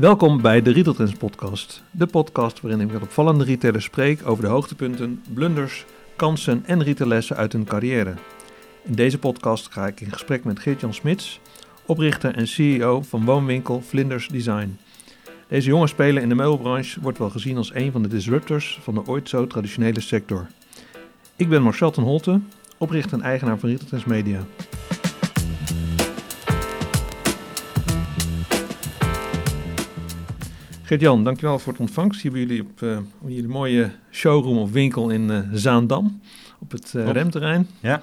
Welkom bij de Retail Trends podcast. De podcast waarin ik met opvallende retailers spreek over de hoogtepunten, blunders, kansen en retaillessen uit hun carrière. In deze podcast ga ik in gesprek met Geert-Jan Smits, oprichter en CEO van woonwinkel Vlinders Design. Deze jonge speler in de meubelbranche wordt wel gezien als een van de disruptors van de ooit zo traditionele sector. Ik ben Marcel ten Holte, oprichter en eigenaar van Retail Trends Media. Gert-Jan, dankjewel voor het ontvangst hier bij jullie op, uh, jullie mooie showroom of winkel in uh, Zaandam, op het uh, remterrein. Ja.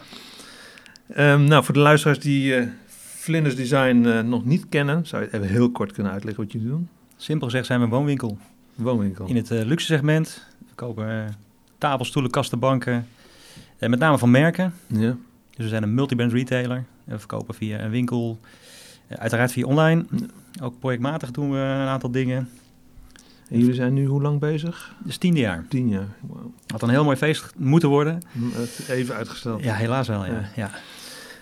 Um, nou, voor de luisteraars die Vlinders Design nog niet kennen, zou je even heel kort kunnen uitleggen wat jullie doen? Simpel gezegd zijn we een woonwinkel. Woonwinkel. In het luxe segment. We kopen tafels, stoelen, kasten, banken. met name van merken. Ja. Dus we zijn een multibrand retailer. We verkopen via een winkel, uiteraard via online. Ook projectmatig doen we een aantal dingen. En jullie zijn nu hoe lang bezig? Dus tiende jaar. Tien jaar, wow. Had een heel mooi feest moeten worden. Even uitgesteld. Ja, helaas wel, ja. ja. ja.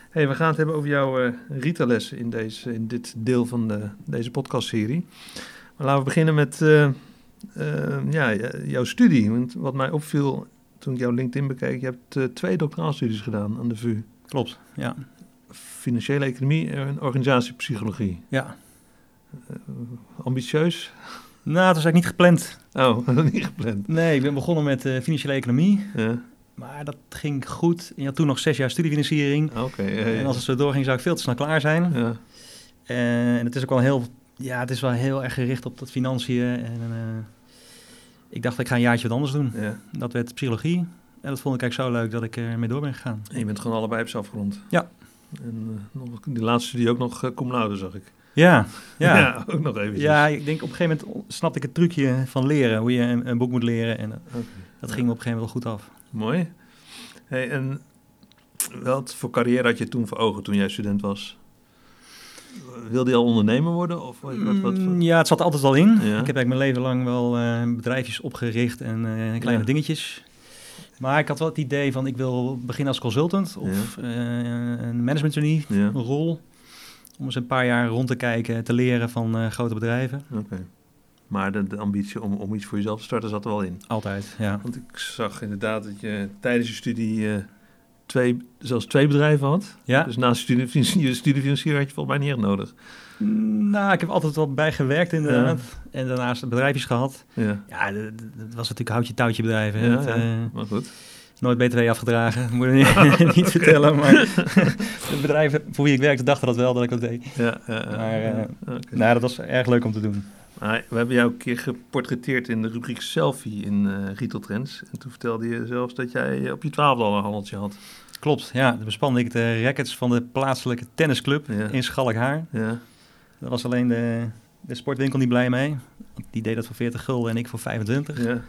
Hey, we gaan het hebben over jouw uh, retaillessen in, deze, in dit deel van de, deze podcastserie. Maar laten we beginnen met uh, uh, ja, jouw studie. Want wat mij opviel toen ik jouw LinkedIn bekeek, je hebt twee doctoraalstudies gedaan aan de VU. Klopt, ja. Financiële economie en organisatiepsychologie. Ja. ambitieus? Nou, het was eigenlijk niet gepland. Oh, niet gepland. Nee, ik ben begonnen met uh, financiële economie. Ja. Maar dat ging goed. Je had toen nog zes jaar studiefinanciering. Oké. Okay, ja, ja. En als het zo doorging, zou ik veel te snel klaar zijn. Ja. En het is ook wel heel, ja, het is wel heel erg gericht op dat financiën. En uh, ik dacht, ik ga een jaartje wat anders doen. Ja. Dat werd psychologie. En dat vond ik eigenlijk zo leuk dat ik ermee door ben gegaan. En je bent gewoon allebei op afgerond. Ja. En uh, nog, die laatste studie ook nog uh, cum laude, zag ik. Ja, ja. ja, ook nog even. Ja, ik denk op een gegeven moment snapte ik het trucje van leren, hoe je een, een boek moet leren. En dat, okay. dat ging me op een gegeven moment wel goed af. Mooi. Hey, en wat voor carrière had je toen voor ogen toen jij student was? Wilde je al ondernemer worden? Of wat, wat, wat? Ja, het zat altijd al in. Ja. Ik heb eigenlijk mijn leven lang wel uh, bedrijfjes opgericht en uh, kleine Ja. dingetjes. Maar ik had wel het idee van ik wil beginnen als consultant of uh, een management trainee, Ja. een rol. Om eens een paar jaar rond te kijken, te leren van uh, grote bedrijven. Oké. Maar de, de ambitie om, om iets voor jezelf te starten zat er wel in. Altijd, ja. Want ik zag inderdaad dat je tijdens je studie uh, twee, zelfs twee bedrijven had. Ja. Dus naast studie, je studiefinanciering had je volgens mij niet echt nodig. Nou, ik heb altijd wel bijgewerkt inderdaad. Ja. En daarnaast bedrijfjes gehad. Ja, ja dat, was natuurlijk houtje touwtje bedrijven. Ja. Uh, maar goed. Nooit BTW afgedragen, moet ik niet, niet vertellen. Maar de bedrijven voor wie ik werkte dachten dat wel, dat ik dat deed. Ja. Maar uh, okay. nou, dat was erg leuk om te doen. Maar we hebben jou een keer geportretteerd in de rubriek selfie in uh, Retail Trends. En toen vertelde je zelfs dat jij op je twaalfde al een handeltje had. Klopt, ja. Dan bespande ik de rackets van de plaatselijke tennisclub ja. in Schalkhaar. Ja. Daar was alleen de, de sportwinkel niet blij mee. Die deed dat voor 40 gulden en ik voor 25. Ja.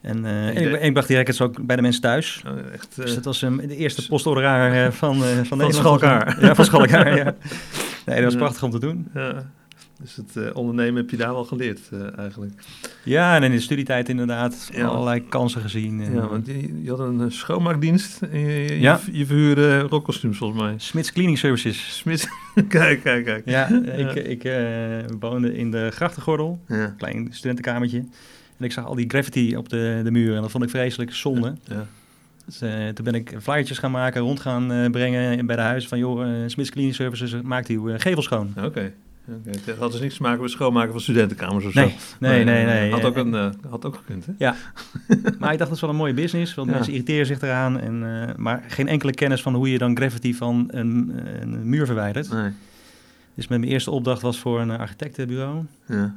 En, uh, en ik, ik bracht die rackets ook bij de mensen thuis. Oh, echt, uh, dus dat was um, de eerste postorderaar uh, van, van, van Schalkhaar. Ja, van Schalkhaar, ja. Nee, dat was ja. prachtig om te doen. Ja. Dus het ondernemen heb je daar wel geleerd eigenlijk. Ja, en in de studietijd inderdaad ja. allerlei kansen gezien. En, ja, want je, je, had een schoonmaakdienst en je, ja. je, je verhuurde rockkostuums volgens mij. Smits Cleaning Services. Smits, kijk, kijk, kijk. Ja, ik, ik woonde in de grachtengordel, ja. klein studentenkamertje. En ik zag al die graffiti op de, de muur en dat vond ik vreselijk zonde. Ja. Dus, uh, toen ben ik flyertjes gaan maken, rond gaan uh, brengen bij de huis van joh, uh, Smits Cleaning Services maakt uw gevel schoon. Oké. Okay. Okay. Het had dus niks te maken met schoonmaken van studentenkamers of nee, zo. Nee, nee, nee. Had ook, een, had ook gekund, hè? Ja. maar ik dacht, dat is wel een mooie business, want ja. mensen irriteren zich eraan. En, maar geen enkele kennis van hoe je dan graffiti van een, een muur verwijdert. Nee. Dus mijn eerste opdracht was voor een architectenbureau. Ja.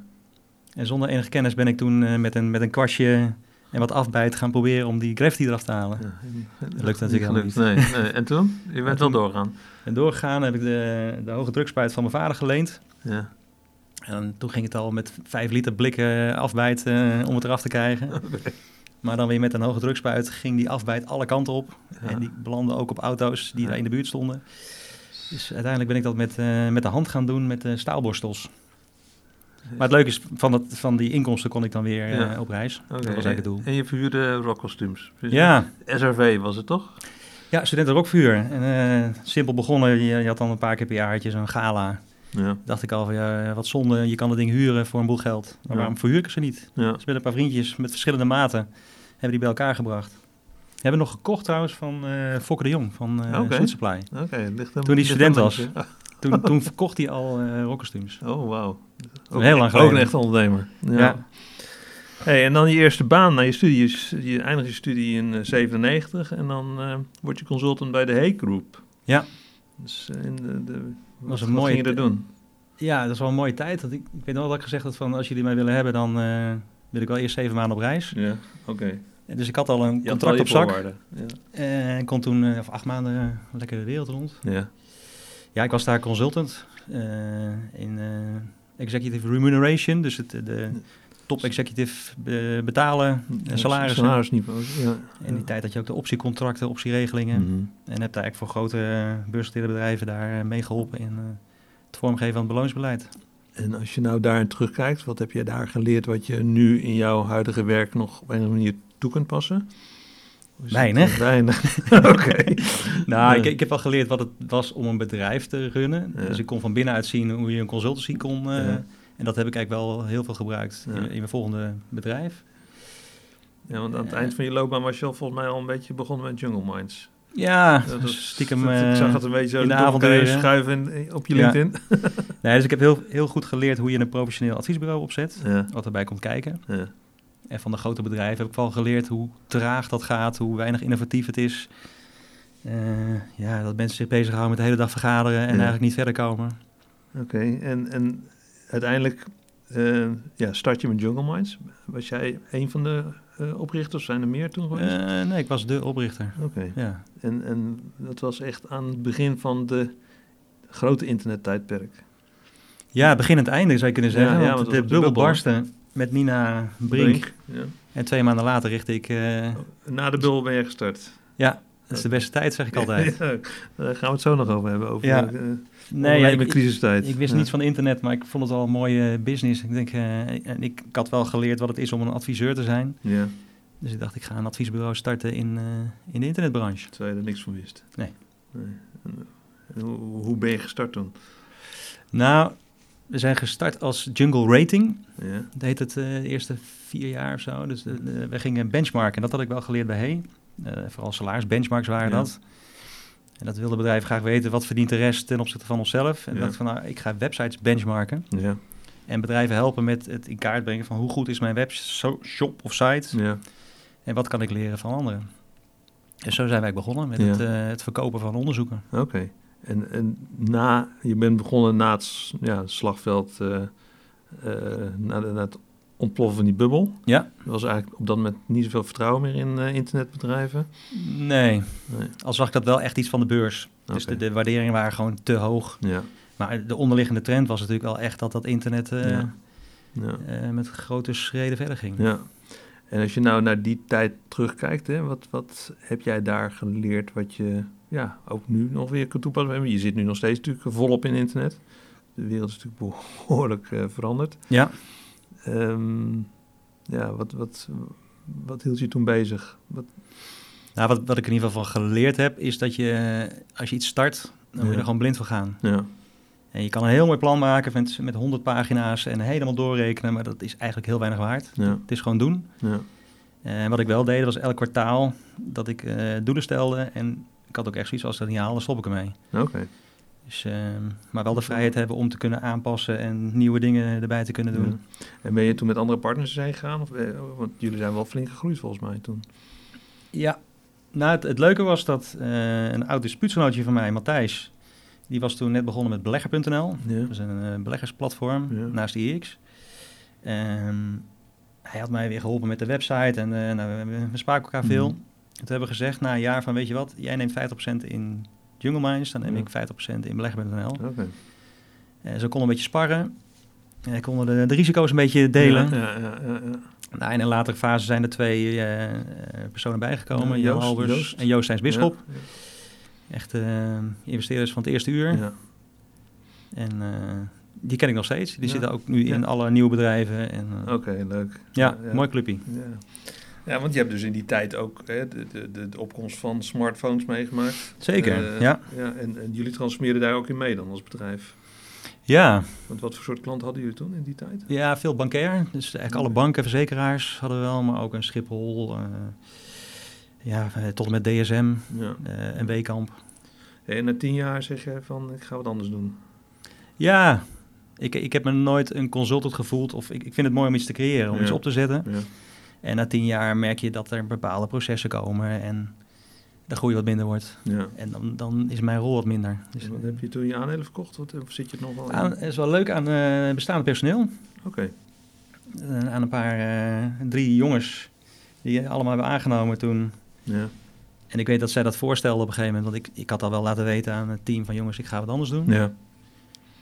En zonder enige kennis ben ik toen uh, met, een, met een kwastje en wat afbijt gaan proberen om die graffiti eraf te halen. Ja, dat lukt natuurlijk helemaal niet. Nee, nee. En toen? Je bent wel doorgaan. En doorgegaan heb ik de, de hoge drukspuit van mijn vader geleend. Ja. En toen ging het al met vijf liter blikken afbijt uh, om het eraf te krijgen. Okay. Maar dan weer met een hoge drukspuit ging die afbijt alle kanten op. Ja. En die belandde ook op auto's die Ja. daar in de buurt stonden. Dus uiteindelijk ben ik dat met, uh, met de hand gaan doen met uh, staalborstels. Maar het leuke is, van, dat, van die inkomsten kon ik dan weer Ja. uh, op reis. Okay. Dat was eigenlijk het doel. En je verhuurde rockkostuums. Dus Ja, SRV was het toch? ja studenten rockvuur. En, uh, simpel begonnen, je, je had dan een paar keer per jaar had je zo'n gala. Ja. dacht ik al van ja, wat zonde, je kan het ding huren voor een boel geld. Maar Ja. waarom verhuur ik ze niet? Ja. Dus met een paar vriendjes met verschillende maten hebben die bij elkaar gebracht. Hebben nog gekocht trouwens van eh Fokke de Jong van eh. Sweet Supply. Oké, Toen ligt student was. beetje. Toen, toen verkocht hij al eh rockkostuums. Oh, wauw. Ook heel lang Ook geleden. een echte ondernemer. Ja. Ja. Hey, en dan je eerste baan na je studie. Je eindigt je studie in eh, 97 en dan eh, word je consultant bij de Hey Group. Ja. Dus eh, in de, de, wat, een wat mooie ging je er t- doen? Ja, dat is wel een mooie tijd. Dat ik, ik weet nog dat ik gezegd had van als jullie mij willen hebben, dan eh, wil ik wel eerst zeven maanden op reis. Ja, oké. Dus ik had al een contract op zak. Ja. Eh, En kon toen, eh, of acht maanden, eh, lekker de wereld rond. Ja. Ja, ik was daar consultant eh, in eh, executive remuneration. Dus het, de top executive be- betalen, en salarissen. Salarisniveau. Ja. In die tijd had je ook de optiecontracten, optieregelingen. Mhm. En heb daar eigenlijk voor grote beursgenoteerde bedrijven daar eh, meegeholpen in eh, het vormgeven van het beloningsbeleid. En als je nou daar terugkijkt, wat heb je daar geleerd wat je nu in jouw huidige werk nog op een of andere manier toe kunt passen? Weinig. eh, Weinig. Oké. Nou, Ja. ik, ik heb wel geleerd wat het was om een bedrijf te runnen. Ja. Dus ik kon van binnenuit zien hoe je een consultancy kon. eh, Ja. En dat heb ik eigenlijk wel heel veel gebruikt in, in mijn volgende bedrijf. Ja, want aan het Eh. eind van je loopbaan was je al volgens mij al een beetje begonnen met Jungle Minds. Ja, Dat was- stiekem dat- eh, ik zag het een beetje zo in de avonduren. schuiven in- op je. LinkedIn. Nee, dus ik heb heel, heel goed geleerd hoe je een professioneel adviesbureau opzet. Wat erbij komt kijken. ja, En van de grote bedrijven heb ik vooral geleerd hoe traag dat gaat, hoe weinig innovatief het is. Eh, ja, dat mensen zich bezighouden met de hele dag vergaderen en eigenlijk niet verder komen. oké. En, en uiteindelijk eh, ja, start je met Jungle Minds. Was jij een van de eh, oprichters? Zijn er meer toen geweest? Nee, ik was de oprichter. Oké. Ja. En, en dat was echt aan het begin van de grote internettijdperk. ja, begin en het einde zou je kunnen zeggen. Ja, ja, want dat de de bubbel barstte met Nina Brink. Ja. En twee maanden later richtte ik... eh, Na de bubbel ben je gestart. ja, dat is de beste tijd, zeg ik altijd. Ja, daar gaan we het zo nog over hebben. Over Ja. eh, Nee, ja, ik, crisistijd. ik wist Ja. niets van internet, maar ik vond het al een mooie business. Ik denk, eh, en ik, ik had wel geleerd wat het is om een adviseur te zijn. Ja, Dus ik dacht, ik ga een adviesbureau starten in, in de internetbranche. terwijl je er niks van wist. Nee. nee. En, en hoe, hoe ben je gestart toen? Nou, we zijn gestart als Jungle Rating. Ja, Dat heet het eh, de eerste vier jaar of zo. Dus de- we gingen benchmarken. En dat had ik wel geleerd bij Hey. Eh, vooral salarisbenchmarks waren Ja. dat. En dat wilde bedrijven graag weten. Wat verdient de rest ten opzichte van onszelf? En Ja. dacht van, nou, ik ga websites benchmarken. ja, En bedrijven helpen met het in kaart brengen van hoe goed is mijn webshop of site. ja. En wat kan ik leren van anderen. En zo zijn wij begonnen met het, eh, het verkopen van onderzoeken. Oké. En, en na, je bent begonnen na het ja, het slagveld, eh, na, het ontploffen van die bubbel. Ja. Er was eigenlijk op dat moment niet zoveel vertrouwen meer in eh, internetbedrijven. Nee, Nee. al zag ik dat wel echt iets van de beurs. Dus de, de waarderingen waren gewoon te hoog. Ja, Maar de onderliggende trend was natuurlijk wel echt dat dat internet Ja. ja. met grote schreden verder ging. Ja. En als je nou naar die tijd terugkijkt, hè, wat, wat heb jij daar geleerd wat je ja, ook nu nog weer kunt toepassen? Je zit nu nog steeds natuurlijk volop in internet. De wereld is natuurlijk behoorlijk eh, veranderd. Ja. Ehm, ja, wat, wat, wat hield je toen bezig? Wat, Nou, wat, wat ik in ieder geval van geleerd heb, is dat je eh, als je iets start, dan moet je er gewoon blind voor gaan. ja, En je kan een heel mooi plan maken met, met 100 pagina's en helemaal doorrekenen, maar dat is eigenlijk heel weinig waard. ja, Het is gewoon doen. ja, En wat ik wel deed, was elk kwartaal dat ik eh, doelen stelde. En ik had ook echt zoiets, als ik dat niet haal, dan stop ik ermee. oké. Dus, ehm, maar wel de vrijheid hebben om te kunnen aanpassen en nieuwe dingen erbij te kunnen doen. En ben je toen met andere partners heen gegaan? Of, eh, want jullie zijn wel flink gegroeid volgens mij toen. Ja, nou het, het leuke was dat eh, een oud dispuutsgenootje van mij, Matthijs, die was toen net begonnen met belegger.nl. Ja, Dat is een eh, beleggersplatform Ja. naast IX. Ehm, hij had mij weer geholpen met de website en nou, we, we spraken elkaar veel. Mhm. En toen hebben we gezegd na een jaar van, weet je wat, jij neemt 50% in Jungle Minds, dan neem ik 50% in belegger.nl. oké. En ze konden een beetje sparren. En konden de, de risico's een beetje delen. Ja, ja, ja. Nou, in een latere fase zijn er twee eh, eh, personen bijgekomen. Ja, Jan Joost- Albers Joost. en Joost Bisschop. Echt eh, investeerders van het eerste uur. ja. En eh, die ken ik nog steeds. Die zitten ook nu in alle nieuwe bedrijven. En, eh, Oké, leuk. ja, mooi clubje. Ja. want je hebt dus in die tijd ook hè, de, de, de, opkomst van smartphones meegemaakt. Zeker, Eh, ja. ja en, en jullie transformeerden daar ook in mee dan als bedrijf. Ja, Want wat voor soort klanten hadden jullie toen in die tijd? ja, veel bankair. Dus eigenlijk alle banken, verzekeraars hadden we wel, maar ook een Schiphol. eh, ja, eh, tot en met DSM Ja. en Weekamp. En na tien jaar zeg je van, ik ga wat anders doen. Ja, ik, ik heb me nooit een consultant gevoeld. Of ik, ik vind het mooi om iets te creëren, om Ja. iets op te zetten. Ja. En na tien jaar merk je dat er bepaalde processen komen en de groei wat minder wordt. ja. En dan, dan is mijn rol wat minder. Dus, wat heb je toen je aandelen verkocht? Wat, of zit je het nog wel aan, het is wel leuk aan eh, bestaande personeel. Oké. Eh, aan een paar, eh, drie jongens die allemaal hebben aangenomen toen. Ja. En ik weet dat zij dat voorstelden op een gegeven moment. Want ik, ik had al wel laten weten aan het team van jongens, ik ga wat anders doen. Ja.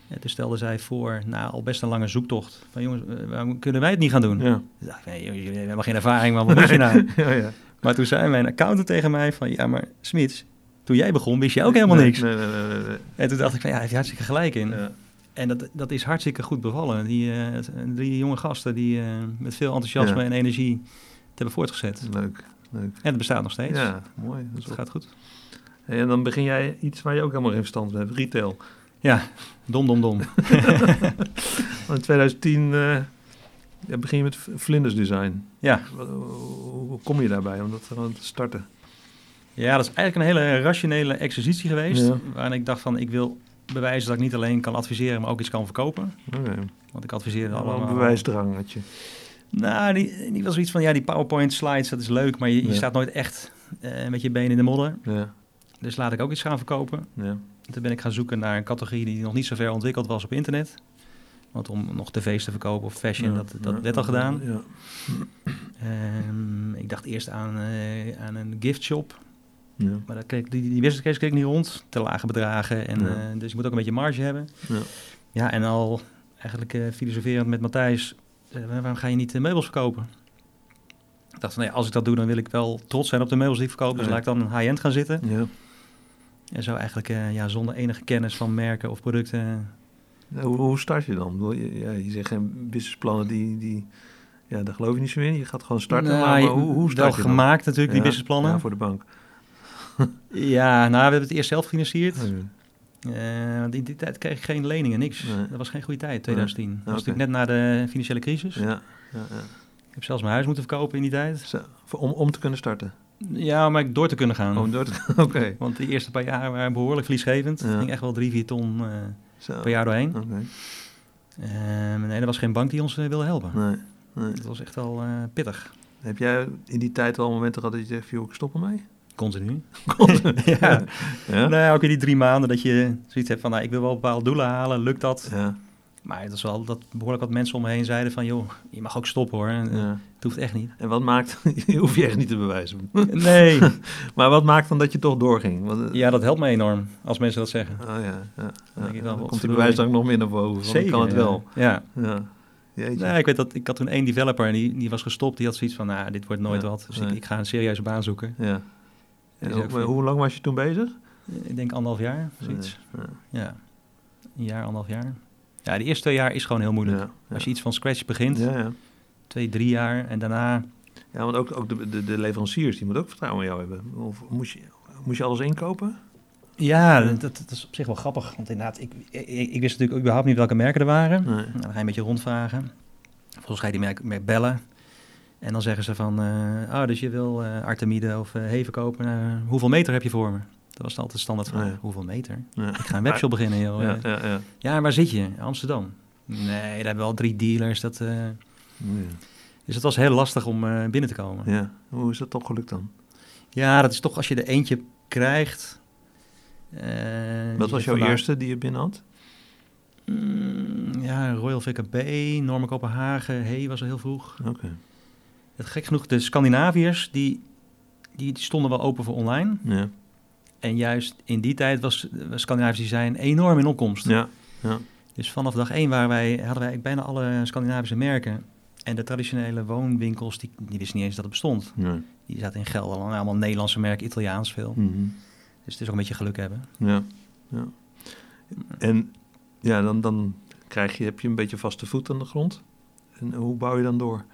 En toen stelden zij voor, na al best een lange zoektocht, van jongens, eh, waarom kunnen wij het niet gaan doen? Ja. Dacht nee, jullie hebben geen ervaring, maar wat moet je nou? ja, ja. Maar toen zei mijn accountant tegen mij van, ja maar Smits, toen jij begon wist je ook helemaal Nee, niks. Nee, nee. En toen dacht ik van, ja, hij heeft hartstikke gelijk in. Ja. En dat, dat is hartstikke goed bevallen. Die eh, het- drie jonge gasten die eh, met veel enthousiasme en energie het hebben voortgezet. Leuk, leuk. En het bestaat nog steeds. Ja, mooi. Dat Dus wel- gaat goed. En dan begin jij iets waar je ook helemaal geen verstand van hebt, retail. Ja, dom, dom, dom. In 2010 eh, ja, begin je met vlindersdesign. Ja. Hoe, kom je daarbij om dat gewoon te starten? ja, dat is eigenlijk een hele rationele exercitie geweest. Ja. Waarin ik dacht van, ik wil bewijzen dat ik niet alleen kan adviseren, maar ook iets kan verkopen. Oké. Want ik adviseerde Allemaal allemaal... bewijsdrang had je. Nou, die, die was zoiets van, ja, die PowerPoint slides, dat is leuk, maar je, je Ja. staat nooit echt eh, met je benen in de modder. Ja, Dus laat ik ook iets gaan verkopen. ja. Toen ben ik gaan zoeken naar een categorie die nog niet zo ver ontwikkeld was op internet. Want om nog tv's te verkopen of fashion, Ja, dat, dat ja, werd al gedaan. Ja. Ehm, ik dacht eerst aan, eh, aan een giftshop. Ja. Maar dat kreeg, die, die business case kreeg ik niet rond. Te lage bedragen. En, eh, dus je moet ook een beetje marge hebben. Ja. Ja, en al eigenlijk eh, filosoferend met Matthijs. waarom ga je niet meubels verkopen? Ik dacht van, nee, als ik dat doe, dan wil ik wel trots zijn op de meubels die ik verkoop. Dus laat ik dan high-end gaan zitten. Ja. En zo eigenlijk eh, ja, zonder enige kennis van merken of producten. Ja, Hoe, hoe start je dan? Ja, je zegt geen businessplannen die, die... Ja, daar geloof je niet zo in. Je gaat gewoon starten. Nou, maar, je- maar hoe, hoe start wel je dan? gemaakt natuurlijk, die Ja, businessplannen. Ja, voor de bank. Ja, nou, we hebben het eerst zelf gefinancierd. Oké. Eh, want in die tijd kreeg ik geen leningen, niks. Nee. Dat was geen goede tijd, 2010. Dat was Oké. natuurlijk net na de financiële crisis. Ja, ja, ja. Ik heb zelfs mijn huis moeten verkopen in die tijd. Zo, om, om te kunnen starten. Ja, om eigenlijk door te kunnen gaan. Om door te- Oké. Want de eerste paar jaar waren behoorlijk verliesgevend. Ja. Het ging echt wel drie, vier ton eh, per jaar doorheen. Oké. Ehm, nee, er was geen bank die ons eh, wilde helpen. Nee, nee. Dat was echt wel eh, pittig. Heb jij in die tijd al momenten gehad dat je zegt, joh, ik stop ermee? Continu. ja. ja. Ja? Nou, ook in die drie maanden dat je zoiets hebt van... Nou, ik wil wel bepaalde doelen halen, lukt dat? Ja, Maar het was wel dat behoorlijk wat mensen om me heen zeiden van... joh, je mag ook stoppen hoor. En, eh, ja. Het hoeft echt niet. En wat maakt, hoef je echt niet te bewijzen. Nee. maar wat maakt dan dat je toch doorging? Want, eh, Ja, dat helpt me enorm als mensen dat zeggen. Oh ja, ja. ja. dan wat komt die verdorie. bewijsdrang nog meer naar boven. ik kan het wel. Ja. Ja. Nee, ik weet dat ik had toen één developer en die, die was gestopt. Die had zoiets van, nou, dit wordt nooit wat. Dus nee. ik, ik ga een serieuze baan zoeken. Ja. En is hoe, ook voor- hoe lang was je toen bezig? Ik denk anderhalf jaar, zoiets. Ja. Ja. Een jaar, anderhalf jaar. Ja, de eerste twee jaar is gewoon heel moeilijk. Ja, ja. Als je iets van scratch begint, Ja, ja. twee, drie jaar en daarna... ja, want ook, ook de, de, de leveranciers, die moeten ook vertrouwen in jou hebben. Of moest je, moest je alles inkopen? Ja, dat, dat is op zich wel grappig. Want inderdaad, ik, ik, ik wist natuurlijk überhaupt niet welke merken er waren. Nee. Nou, dan ga je een beetje rondvragen. Volgens ga je die merk, merk bellen. En dan zeggen ze van, eh, oh, dus je wil eh, Artemide of eh Heven kopen. Hoeveel meter heb je voor me? Dat was altijd standaard ja. Hoeveel meter? Ja. Ik ga een webshop beginnen, joh. Ja, Ja, ja, ja. ja, waar zit je? Amsterdam. Nee, daar hebben we al drie dealers. Dat, Ja. dus het was heel lastig om eh, binnen te komen. Ja. Ja. Hoe is dat toch gelukt dan? dat is toch als je er eentje krijgt. eh, Wat was jouw vandaag- eerste die je binnen had? Mm, ja, Royal VKB, Norma Kopenhagen, Hey was al heel vroeg. Oké. Het gek genoeg, de Scandinaviërs, die, die, die stonden wel open voor online. Ja. En juist in die tijd was was Scandinavisch design enorm in opkomst. Ja. Ja. Dus vanaf dag één waren wij, hadden wij bijna alle Scandinavische merken. En de traditionele woonwinkels, die, die wisten niet eens dat het bestond. Die zaten in Gelderland, allemaal Nederlandse merken, Italiaans veel. Mhm. Dus het is ook een beetje geluk hebben. Ja. ja. En ja, dan, dan krijg je, heb je een beetje vaste voet aan de grond. En hoe bouw je dan door?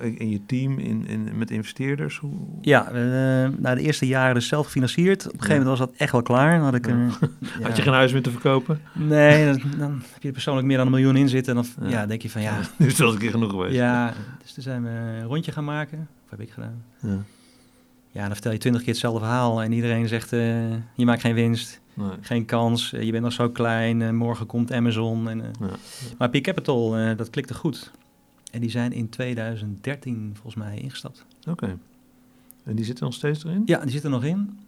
In je team, in, in, met investeerders? Hoe... Ja, uh, na de eerste jaren dus zelf gefinancierd. Op een gegeven moment was dat echt wel klaar. Dan had, ik, een, ja. had je geen huis meer te verkopen? Nee, dan, dan, heb je persoonlijk meer dan een miljoen in zitten. En dan ja. denk je van ja... Nu is het een keer genoeg geweest. Ja, dus toen zijn we een rondje gaan maken. Of heb ik gedaan? Ja. Ja, dan vertel je twintig keer hetzelfde verhaal. En iedereen zegt, uh, je maakt geen winst. Nee. Geen kans, je bent nog zo klein, morgen komt Amazon. En, ja. Maar Peer Capital, dat klikte goed. En die zijn in 2013 volgens mij ingestapt. Oké. En die zitten nog steeds erin? Ja, die zitten er nog in.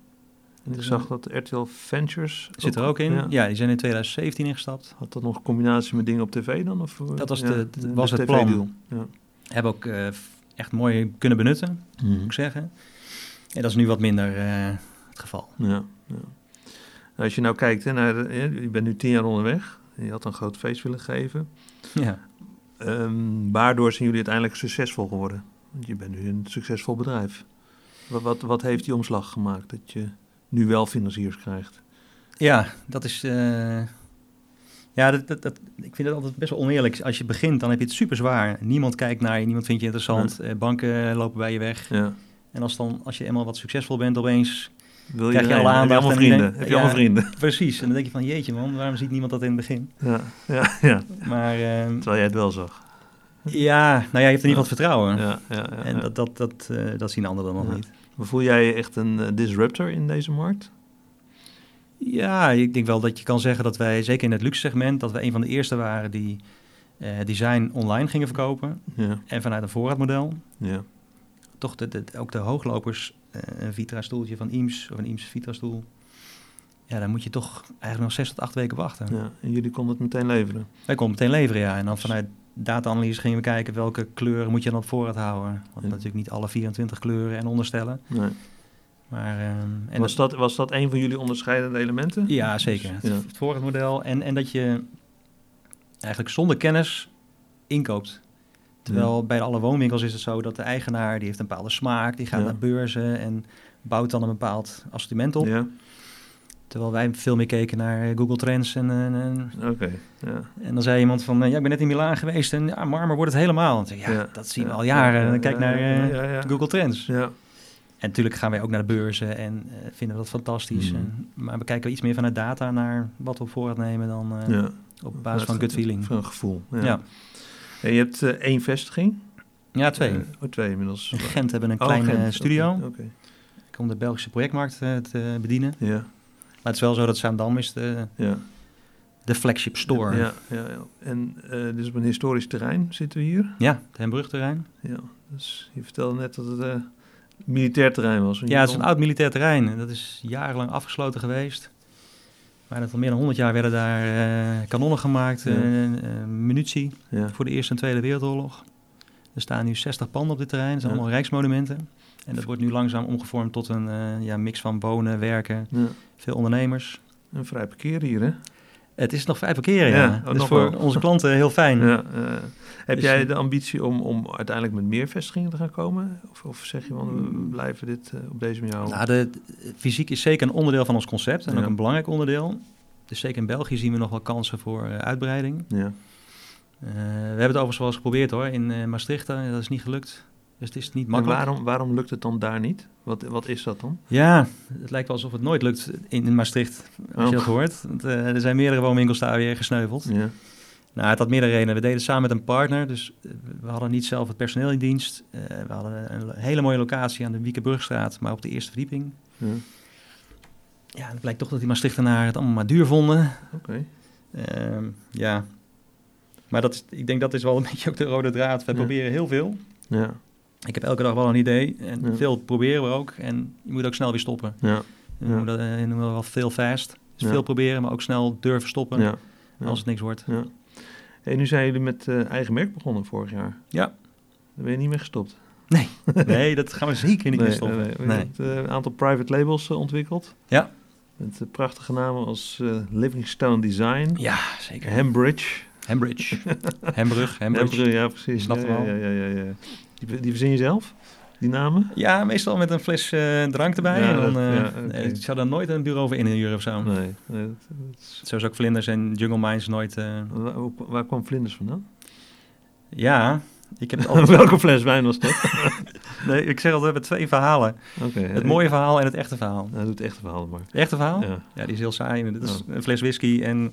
En ik zag dat RTL Ventures... Zit er ook in. Ja. die zijn in 2017 ingestapt. Had dat nog een combinatie met dingen op tv dan? Of, dat was, de, was het plan. Ja. Hebben ook uh, echt mooi kunnen benutten, mm moet ik zeggen. En dat is nu wat minder uh, het geval. Ja, ja. Als je nou kijkt, hè, naar je bent nu tien jaar onderweg. Je had een groot feest willen geven. Ja. Um, waardoor zijn jullie uiteindelijk succesvol geworden? Want je bent nu een succesvol bedrijf. Wat, wat, wat heeft die omslag gemaakt dat je nu wel financiers krijgt? Ja, dat is. Uh, ja, dat, dat, dat, ik vind het altijd best wel oneerlijk. Als je begint, dan heb je het super zwaar. Niemand kijkt naar je, niemand vindt je interessant. Ja. Uh, banken lopen bij je weg. Ja. En als, dan, als je eenmaal wat succesvol bent, opeens wil je, krijg je al aandacht. Heb je allemaal vrienden? heb je allemaal vrienden? Precies. En dan denk je van, jeetje man, waarom ziet niemand dat in het begin? Ja, ja, ja. Maar, uh, Terwijl jij het wel zag. Ja, nou ja, je hebt in ieder geval vertrouwen. Ja, ja, ja, en dat, dat, dat, uh, dat zien anderen dan nog niet. Voel jij je echt een uh, disruptor in deze markt? Ja, ik denk wel dat je kan zeggen dat wij, zeker in het luxe segment, dat we een van de eerste waren die uh, design online gingen verkopen. Ja. En vanuit een voorraadmodel. Ja. Toch de, de, ook de hooglopers een Vitra-stoeltje van Eames of een Eames Vitra-stoel. Ja, dan moet je toch eigenlijk nog zes tot acht weken wachten. Ja, en jullie konden het meteen leveren? Wij konden meteen leveren, ja. En dan vanuit data-analyse gingen we kijken welke kleuren moet je dan op voorraad houden. Want ja. natuurlijk niet alle 24 kleuren en onderstellen. Nee. Maar, um, en was, dat, was dat een van jullie onderscheidende elementen? Ja, zeker. Ja. Het, het voorraadmodel. En, en dat je eigenlijk zonder kennis inkoopt. Terwijl bij alle woonwinkels is het zo dat de eigenaar die heeft een bepaalde smaak, die gaat naar beurzen en bouwt dan een bepaald assortiment op. Ja. Terwijl wij veel meer keken naar Google Trends. En, en, ja. en dan zei iemand van, ja, ik ben net in Milaan geweest en ja, marmer wordt het helemaal. En ja, ja, dat zien we al jaren. En kijk naar uh, Google Trends. Ja. En natuurlijk gaan wij ook naar de beurzen en uh, vinden we dat fantastisch. Mm. En, maar we kijken iets meer vanuit data naar wat we op voorraad nemen dan uh, op basis van gut feeling. Van een gevoel. Ja. En je hebt uh, één vestiging? Ja, twee. Uh, oh, twee inmiddels. In Gent hebben een oh, kleine Gent. studio. Okay, okay. Om de Belgische projectmarkt uh, te bedienen. Ja. Maar het is wel zo dat Zaandam is de, ja. de flagship store. Ja, ja, ja. En dus op een historisch terrein zitten we hier? Ja, het Hembrugterrein. Ja, dus je vertelde net dat het militair terrein was. Ja, het is een oud militair terrein. Dat is jarenlang afgesloten geweest. Maar al meer dan 100 jaar werden daar uh, kanonnen gemaakt, ja. uh, munitie ja. voor de Eerste en Tweede Wereldoorlog. Er staan nu 60 panden op dit terrein, dat zijn allemaal rijksmonumenten. En dat wordt nu langzaam omgevormd tot een ja, mix van wonen, werken, veel ondernemers. En vrij parkeren hier, hè? Het is nog vrij parkeren, ja. ja. Dat is voor wel. onze klanten heel fijn. Ja, heb dus, jij de ambitie om, om uiteindelijk met meer vestigingen te gaan komen? Of, of zeg je van, we mm. blijven dit op deze manier houden? Nou, de, fysiek is zeker een onderdeel van ons concept en ook een belangrijk onderdeel. Dus zeker in België zien we nog wel kansen voor uh, uitbreiding. Ja. We hebben het overigens wel eens geprobeerd hoor, in Maastricht. dat is niet gelukt. Dus het is niet makkelijk. waarom, waarom lukt het dan daar niet? Wat, wat is dat dan? Ja, het lijkt wel alsof het nooit lukt in, in Maastricht, als oh. je dat hoort. Want, er zijn meerdere woonwinkels daar weer gesneuveld. Ja. Nou, het had meerdere redenen. We deden samen met een partner, dus we hadden niet zelf het personeel in dienst. we hadden een hele mooie locatie aan de Wiekenburgstraat, maar op de eerste verdieping. Ja ja, het blijkt toch dat die Maastrichtenaren het allemaal maar duur vonden. Oké. Okay. Uh, ja. Maar dat is, ik denk dat is wel een beetje ook de rode draad. We proberen heel veel. Ja. Ik heb elke dag wel een idee. En ja. veel proberen we ook. En je moet ook snel weer stoppen. Ja. We noemen dat noemen wel veel fast. Dus veel proberen, maar ook snel durven stoppen. Ja. Als het niks wordt. Ja. Hey, nu zijn jullie met uh, eigen merk begonnen vorig jaar. Ja. Dan ben je niet meer gestopt. Nee, nee dat gaan we zeker niet nee, meer stoppen. Nee, nee. nee. Je hebt uh, een aantal private labels uh, ontwikkeld. Ja. Met prachtige namen als Livingstone Design. Ja, zeker. Hambridge. Hambridge. Hambrug, Hambridge. ja, precies. Snap ja, ja, ja, ja, ja. Die, die verzin je zelf? Die namen? Ja, meestal met een fles uh, drank erbij. Ja, en dan, dat, ja, okay. Ik zou daar nooit een bureau voor inhuren of zo. Nee. nee dat, dat Zoals ook Vlinders en Jungle Minds nooit... Waar, waar kwam Vlinders vandaan? Ja, Ik heb Welke fles wijn was dat? nee, ik zeg altijd, we hebben twee verhalen. Okay, het mooie verhaal en het echte verhaal. Nou, doe het echte verhaal maar. Het echte verhaal? Ja. ja, die is heel saai. Dit is oh. een fles whisky en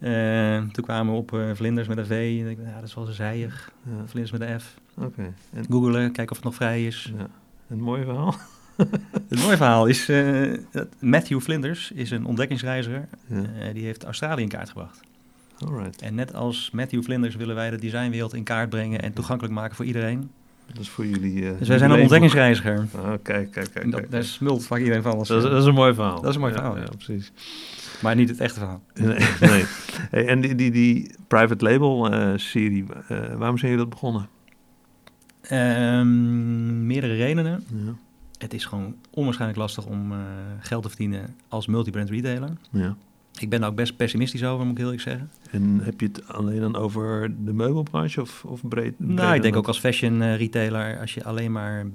uh, toen kwamen we op uh, vlinders met een V. En ik ja, dat is wel zo zijig. Ja. Vlinders met een F. Oké. En... Googelen, kijken of het nog vrij is. Ja. Een mooi verhaal. het mooie verhaal is, uh, Matthew Flinders is een ontdekkingsreiziger. Ja. die heeft Australië in kaart gebracht. Alright. En net als Matthew Flinders willen wij de designwereld in kaart brengen en toegankelijk maken voor iedereen. Dat is voor jullie. Uh, dus wij zijn een ontdekkingsreiziger. Oh, kijk, kijk, kijk. Dat, daar smult vaak iedereen van. Dat, dat, is een mooi verhaal. Dat is een mooi verhaal, ja. precies. Maar niet het echte verhaal. Nee. nee. Hey, en die, die, die private label uh, serie, uh, waarom zijn jullie dat begonnen? Um, meerdere redenen. Ja. Het is gewoon onwaarschijnlijk lastig om geld te verdienen als multibrand retailer. Ja. Ik ben daar ook best pessimistisch over, moet ik heel eerlijk zeggen. En heb je het alleen dan over de meubelbranche of, of breed? Nou, ik denk ook als fashion retailer, als je alleen maar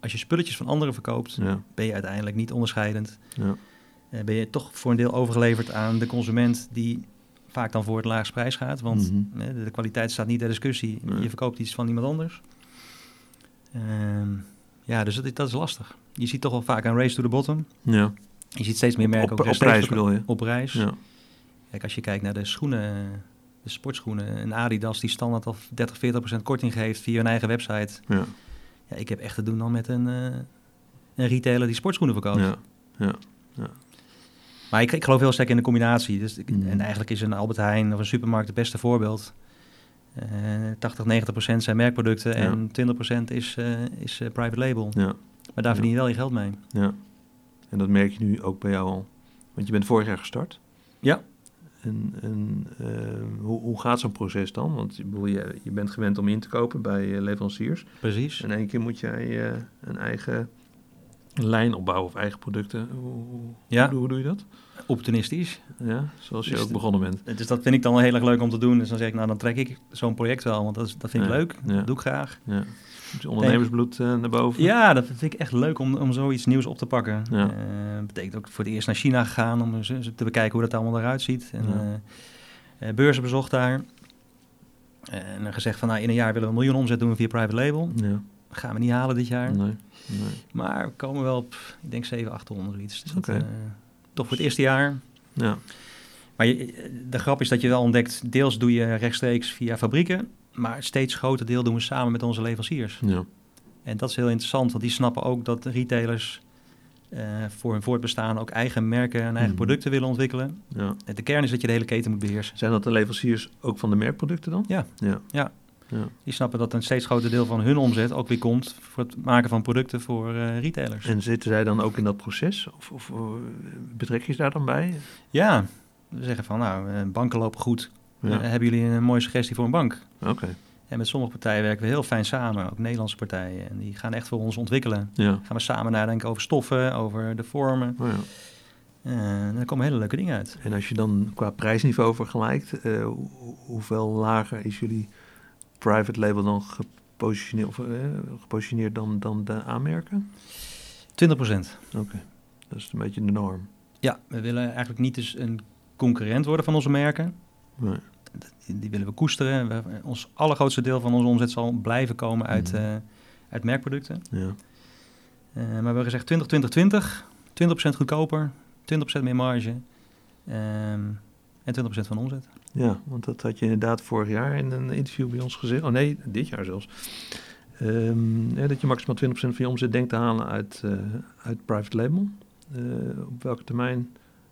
als je spulletjes van anderen verkoopt, ben je uiteindelijk niet onderscheidend. Ja. Uh, ben je toch voor een deel overgeleverd aan de consument die vaak dan voor het laagste prijs gaat. Want mm de kwaliteit staat niet ter discussie. Je verkoopt iets van iemand anders. Ehm, ja, dus dat, dat, is lastig. Je ziet toch wel vaak een race to the bottom. Ja. Je ziet steeds meer merken... Op, op, prijs bedoel je? Op reis. Ja. Kijk, als je kijkt naar de schoenen, de sportschoenen... een Adidas die standaard al 30, 40 procent korting geeft via hun eigen website. Ja. ja ik heb echt te doen dan met een, uh, een retailer die sportschoenen verkoopt. Ja, ja, ja. Maar ik, ik geloof heel sterk in de combinatie. Dus mm. En eigenlijk is een Albert Heijn of een supermarkt het beste voorbeeld. Uh, 80, 90 procent zijn merkproducten en 20 procent is, uh, is uh, private label. Ja. Maar daar verdien je wel je geld mee. Ja. En dat merk je nu ook bij jou al. Want je bent vorig jaar gestart. Ja. En, en uh, hoe, hoe gaat zo'n proces dan? Want je, je bent gewend om in te kopen bij leveranciers. Precies. En één keer moet jij een eigen lijn opbouwen of eigen producten. Hoe, ja. hoe, hoe doe je dat? Opportunistisch. Ja, zoals je dus ook begonnen bent. Dus dat vind ik dan wel heel erg leuk om te doen. Dus dan zeg ik, nou dan trek ik zo'n project wel, want dat, is, dat vind ik leuk. Ja. Dat doe ik graag. Ja. Dus ondernemersbloed uh, naar boven. Ja, dat vind ik echt leuk om, om zoiets nieuws op te pakken. Ja. Uh, betekent ook voor het eerst naar China gegaan om te bekijken hoe dat allemaal eruit ziet. En, uh, beurzen bezocht daar. En gezegd van nou, in een jaar willen we een miljoen omzet doen via private label. Ja. gaan we niet halen dit jaar. Nee, nee. Maar we komen wel op, ik denk 7, 800 iets. Dus okay. dat, toch voor het eerste jaar. Ja. Maar je, de grap is dat je wel ontdekt, deels doe je rechtstreeks via fabrieken. Maar steeds groter deel doen we samen met onze leveranciers. Ja. En dat is heel interessant, want die snappen ook dat retailers uh, voor hun voortbestaan ook eigen merken en eigen mhm. producten willen ontwikkelen. Ja. De kern is dat je de hele keten moet beheersen. Zijn dat de leveranciers ook van de merkproducten dan? Ja. ja. ja. Ja. Die snappen dat een steeds groter deel van hun omzet ook weer komt voor het maken van producten voor uh, retailers. En zitten zij dan ook in dat proces? Of, of uh, betrek je ze daar dan bij? Ja, we zeggen van nou, banken lopen goed, ja. Eh, hebben jullie een mooie suggestie voor een bank? Oké. En met sommige partijen werken we heel fijn samen, ook Nederlandse partijen. En die gaan echt voor ons ontwikkelen. Ja. Gaan we samen nadenken over stoffen, over de vormen. Oh ja. Uh, dan komen hele leuke dingen uit. En als je dan qua prijsniveau vergelijkt, uh, hoeveel lager is jullie private label dan gepositioneerd, of, uh, gepositioneerd dan, dan de aanmerken? 20 procent. Oké, dat is een beetje de norm. Ja, we willen eigenlijk niet dus een concurrent worden van onze merken. Nee. Die, willen we koesteren. We, ons allergrootste deel van onze omzet zal blijven komen uit, mm. uit merkproducten. Ja. Uh, maar we hebben gezegd 20, 20, 20. 20% goedkoper, 20% meer marge um, en 20% van omzet. Ja, want dat had je inderdaad vorig jaar in een interview bij ons gezegd. Oh nee, dit jaar zelfs. Um, ja, dat je maximaal 20% van je omzet denkt te halen uit, uh, uit private label. Uh, op welke termijn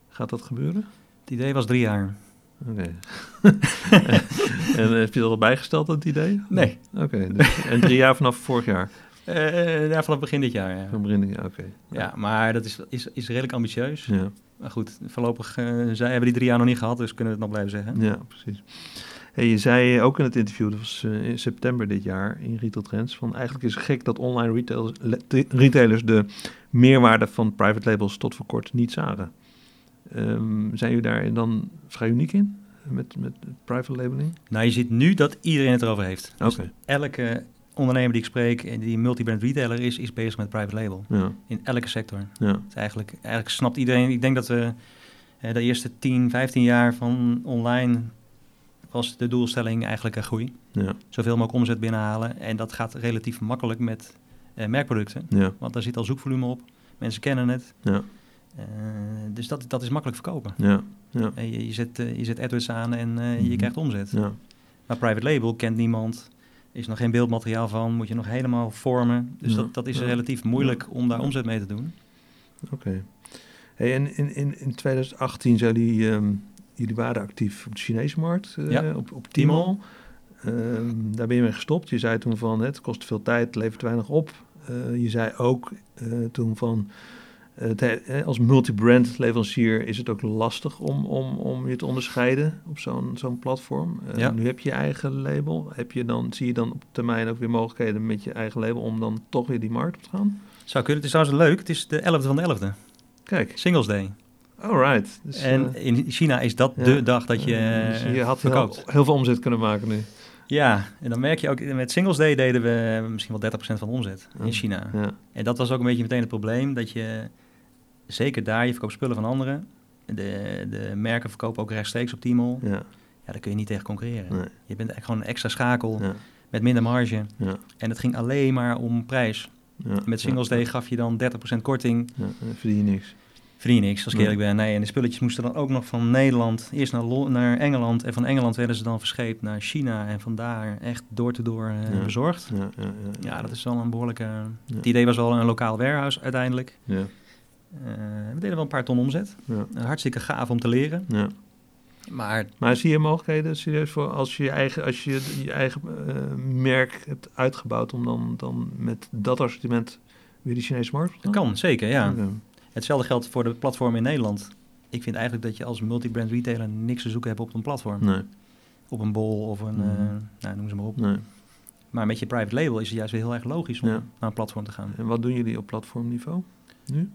gaat dat gebeuren? Het idee was drie jaar. Oké. en heb je dat al bijgesteld, dat idee? Nee. Oké, dus, en drie jaar vanaf vorig jaar? Uh, ja, vanaf begin dit jaar, ja. Van begin dit jaar, oké. Ja. maar dat is, is, is redelijk ambitieus. Ja. Maar goed, voorlopig uh, zij hebben die drie jaar nog niet gehad, dus kunnen we het nog blijven zeggen. Ja, precies. Hey, je zei ook in het interview, dat was uh, in september dit jaar in Retail Trends, van eigenlijk is het gek dat online retailers, retailers de meerwaarde van private labels tot voor kort niet zagen. Um, zijn jullie daar dan vrij uniek in? Met, met private labeling? Nou, je ziet nu dat iedereen het erover heeft. Dus elke ondernemer die ik spreek en die multi-brand retailer is, is bezig met private label. Ja. In elke sector. Ja. eigenlijk, eigenlijk snapt iedereen. Ik denk dat we de eerste 10, 15 jaar van online was de doelstelling eigenlijk een groei. Ja. Zoveel mogelijk omzet binnenhalen. En dat gaat relatief makkelijk met uh, merkproducten. Ja. Want daar zit al zoekvolume op. Mensen kennen het. Ja. Uh, dus dat, dat is makkelijk verkopen. Ja. Ja. Je, je, zet, je zet AdWords aan en je mhm. krijgt omzet. Ja. Maar private label kent niemand. Is nog geen beeldmateriaal van. Moet je nog helemaal vormen. Dus dat, dat is relatief moeilijk om daar omzet mee te doen. Oké. Hey, en in, in, in 2018 zijn die... Um jullie waren actief op de Chinese markt, uh, op, op Tmall. Ehm, daar ben je mee gestopt. Je zei toen van het kost veel tijd, levert weinig op. Uh, je zei ook uh, toen van als multi-brand leverancier is het ook lastig om, om, om je te onderscheiden op zo'n zo'n platform. Ja. Nu heb je je eigen label. Heb je dan, zie je dan op termijn ook weer mogelijkheden met je eigen label om dan toch weer die markt op te gaan? Zou kunnen. Het is trouwens leuk. Het is de 11e van de 11e. Kijk. Singles Day. Alright. Dus, en uh, in China is dat de dag dat je dus je had heel, heel, veel omzet kunnen maken nu. Ja, en dan merk je ook, met Singles Day deden we misschien wel 30% van de omzet in China. Ja. En dat was ook een beetje meteen het probleem, dat je, zeker daar, je verkoopt spullen van anderen. De, de merken verkopen ook rechtstreeks op Tmall. Ja. ja, daar kun je niet tegen concurreren. Nee. Je bent eigenlijk gewoon een extra schakel met minder marge. Ja. En het ging alleen maar om prijs. Met Singles Day gaf je dan 30% korting. Ja, en verdien je niks verdien niks, als ik eerlijk ben. Nee, en de spulletjes moesten dan ook nog van Nederland eerst naar, naar Engeland. En van Engeland werden ze dan verscheept naar China. En vandaar echt door te door uh, bezorgd. Ja, ja, ja, dat is wel een behoorlijke... Het idee was wel een lokaal warehouse uiteindelijk. Ja. Uh, we deden wel een paar ton omzet. Ja. hartstikke gaaf om te leren. Ja. Maar, maar zie je mogelijkheden serieus voor als je je eigen, als je, je eigen uh, merk hebt uitgebouwd om dan, dan met dat assortiment weer die Chinese markt te gaan? Dat kan, zeker, ja. Hetzelfde geldt voor de platform in Nederland. Ik vind eigenlijk dat je als multibrand retailer niks te zoeken hebt op een platform. Nee. Op een bol of een, mm. nou, noem ze maar op. Nee. Maar met je private label is het juist weer heel erg logisch om naar een platform te gaan. En wat doen jullie op platformniveau nu?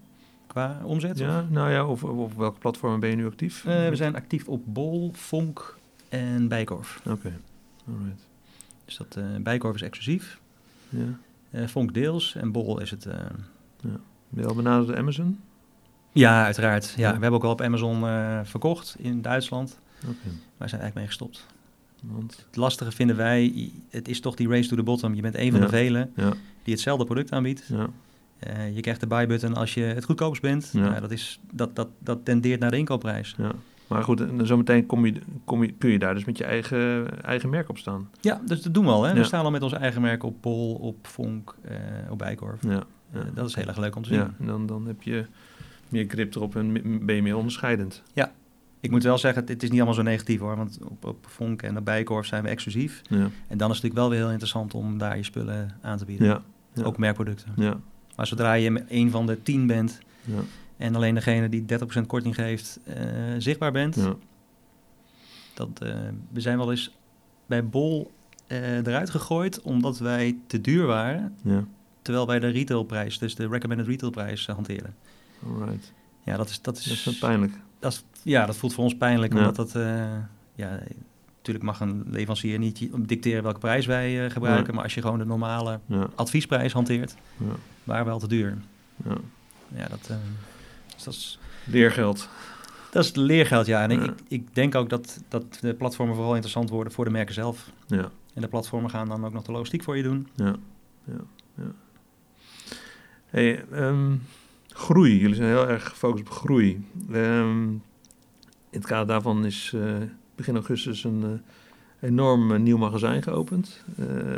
Qua omzet? Ja, nou ja, of, op welke platformen ben je nu actief? Uh, we zijn actief op Bol, Fonk en Bijkorf. Oké, okay. alright. Dus dat uh, Bijkorf is exclusief. Ja. Uh, Fonk deels en Bol is het... ja. Ben je al benaderd Amazon? Ja, uiteraard. Ja, We hebben ook al op Amazon verkocht in Duitsland. Okay. Maar zijn eigenlijk mee gestopt. Want? Het lastige vinden wij, het is toch die race to the bottom. Je bent een van de velen ja. die hetzelfde product aanbiedt. Ja. Uh, je krijgt de buy-button als je het goedkoopst bent. Ja. dat, is, dat, dat, dat tendeert naar de inkoopprijs. Ja. Maar goed, en zometeen kom je, kom je, kun je daar dus met je eigen, eigen merk op staan. Ja, dus dat doen we al. Hè? We staan al met ons eigen merk op Pol, op Vonk, uh, op Bijkorf. Ja. dat is heel erg leuk om te zien. Ja, en dan, dan heb je meer grip erop en ben je meer onderscheidend. Ja, ik moet wel zeggen, het is niet allemaal zo negatief hoor. Want op, op Vonk en de Bijkorf zijn we exclusief. Ja. En dan is het natuurlijk wel weer heel interessant om daar je spullen aan te bieden. Ja. Ook merkproducten. Ja. Maar zodra je een van de tien bent ja. en alleen degene die 30% korting geeft uh, zichtbaar bent. Ja. Dat, uh, we zijn wel eens bij Bol uh, eruit gegooid omdat wij te duur waren. Ja. Terwijl wij de retailprijs, dus de recommended retailprijs, hanteren. Alright. Ja, dat is... Dat is, dat is pijnlijk. Dat is, ja, dat voelt voor ons pijnlijk, omdat dat... Ja, natuurlijk mag een leverancier niet dicteren welke prijs wij uh, gebruiken, maar als je gewoon de normale ja. adviesprijs hanteert, ja. waren we al te duur. Ja, ja dat, uh, dus dat is... Leergeld. Dat is leergeld, ja. En Ik, ik denk ook dat, dat de platformen vooral interessant worden voor de merken zelf. Ja. En de platformen gaan dan ook nog de logistiek voor je doen. Ja, ja, ja. Hey, um, Groei, jullie zijn heel erg gefocust op groei. Um, in het kader daarvan is uh, begin augustus een uh, enorm uh, nieuw magazijn geopend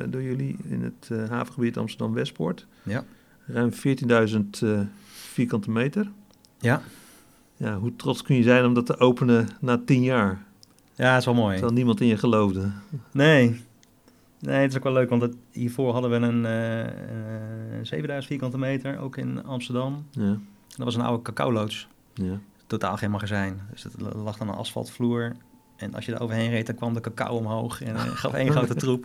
door jullie in het havengebied Amsterdam-Westpoort. Ja. Ruim 14.000 vierkante meter. Ja. Ja, hoe trots kun je zijn om dat te openen na tien jaar? Ja, dat is wel mooi. Terwijl niemand in je geloofde. Nee, Nee, het is ook wel leuk, want het, hiervoor hadden we een uh, uh, 7000 vierkante meter, ook in Amsterdam. Ja. Dat was een oude cacao-loods. Ja. Totaal geen magazijn. Dus het lag dan een asfaltvloer. En als je er overheen reed, dan kwam de cacao omhoog en uh, gaf één grote troep.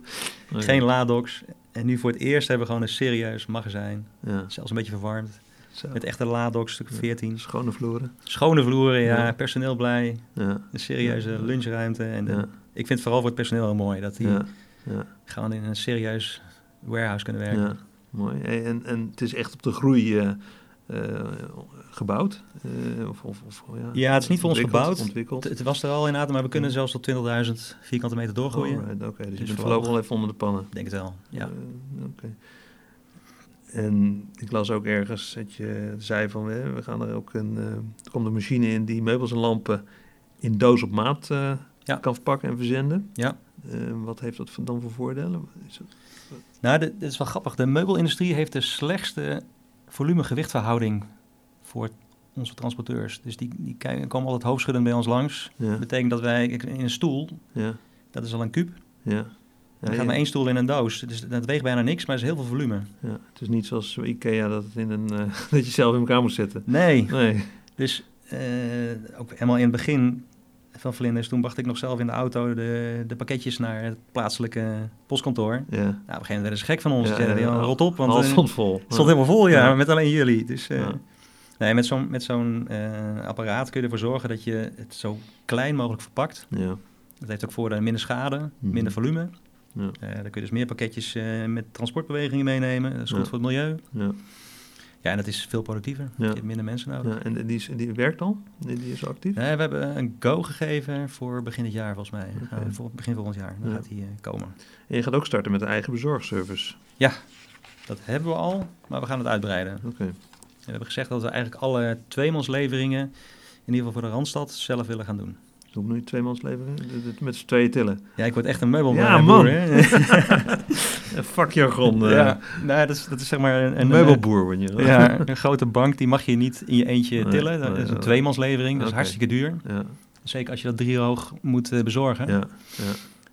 Geen ladox. En nu voor het eerst hebben we gewoon een serieus magazijn. Ja. Zelfs een beetje verwarmd. Zo. Met echte ladox, stuk 14. Schone vloeren. Schone vloeren, ja. Personeel blij. Een serieuze lunchruimte. En ik vind het vooral voor het personeel heel mooi dat die ja. Gewoon in een serieus warehouse kunnen werken. Ja, mooi. En, en het is echt op de groei uh, gebouwd? of, of, of, ja, ja, het is niet voor ons gebouwd. Ontwikkeld. Het, was er al inderdaad, maar we kunnen zelfs tot 20.000 vierkante meter doorgroeien. Oké, okay, dus, dus je bent voorlopig wel even onder de pannen. Denk het wel, ja. Oké. En ik las ook ergens dat je zei van we gaan er ook een. Uh, er komt een machine in die meubels en lampen in doos op maat uh, kan verpakken en verzenden. Ja. Uh, wat heeft dat dan voor voordelen? Is het, nou, dit is wel grappig. De meubelindustrie heeft de slechtste volume-gewichtverhouding voor onze transporteurs. Dus die, die komen altijd hoofdschuddend bij ons langs. Ja. Dat betekent dat wij in een stoel, ja. dat is al een kuub. Ja. Er gaat maar één stoel in een doos. Dus dat weegt bijna niks, maar het is heel veel volume. Ja, het is niet zoals Ikea dat, het in een, uh, dat je zelf in elkaar moet zetten. Nee. nee. Dus uh, ook helemaal in het begin van Vlinders, toen bracht ik nog zelf in de auto de, de pakketjes naar het plaatselijke postkantoor. Ja. Nou, op een gegeven moment werden ze gek van ons. Ja, ja, rot op. Want, het uh, stond vol. Het stond helemaal vol, ja, met alleen jullie. Dus nee, met zo'n met zo'n apparaat kun je ervoor zorgen dat je het zo klein mogelijk verpakt. Ja. Dat heeft ook voor minder schade, mhm. minder volume. Ja. Uh, dan kun je dus meer pakketjes met transportbewegingen meenemen. Dat is goed voor het milieu. Ja. Ja, en dat is veel productiever. Je hebt minder mensen nodig. Ja, en die, is, die werkt al? Die, die is actief? Nee, we hebben een go gegeven voor begin dit jaar volgens mij. Okay. Uh, voor begin volgend jaar. Dan gaat die komen. En je gaat ook starten met een eigen bezorgservice? Ja, dat hebben we al, maar we gaan het uitbreiden. Oké. We hebben gezegd dat we eigenlijk alle tweemansleveringen, in ieder geval voor de Randstad, zelf willen gaan doen. Hoe nu tweemans leveren? Met z'n tweeën tillen. Ja, ik word echt een meubelboer. Ja, man. Fuck jargon. Uh. Ja, nou, dat is, dat is zeg maar een, een meubelboer. Word je. ja, een grote bank, die mag je niet in je eentje tillen. Dat is een tweemanslevering, dat is hartstikke duur. Ja. Zeker als je dat drie hoog moet uh, bezorgen. Ja, ja.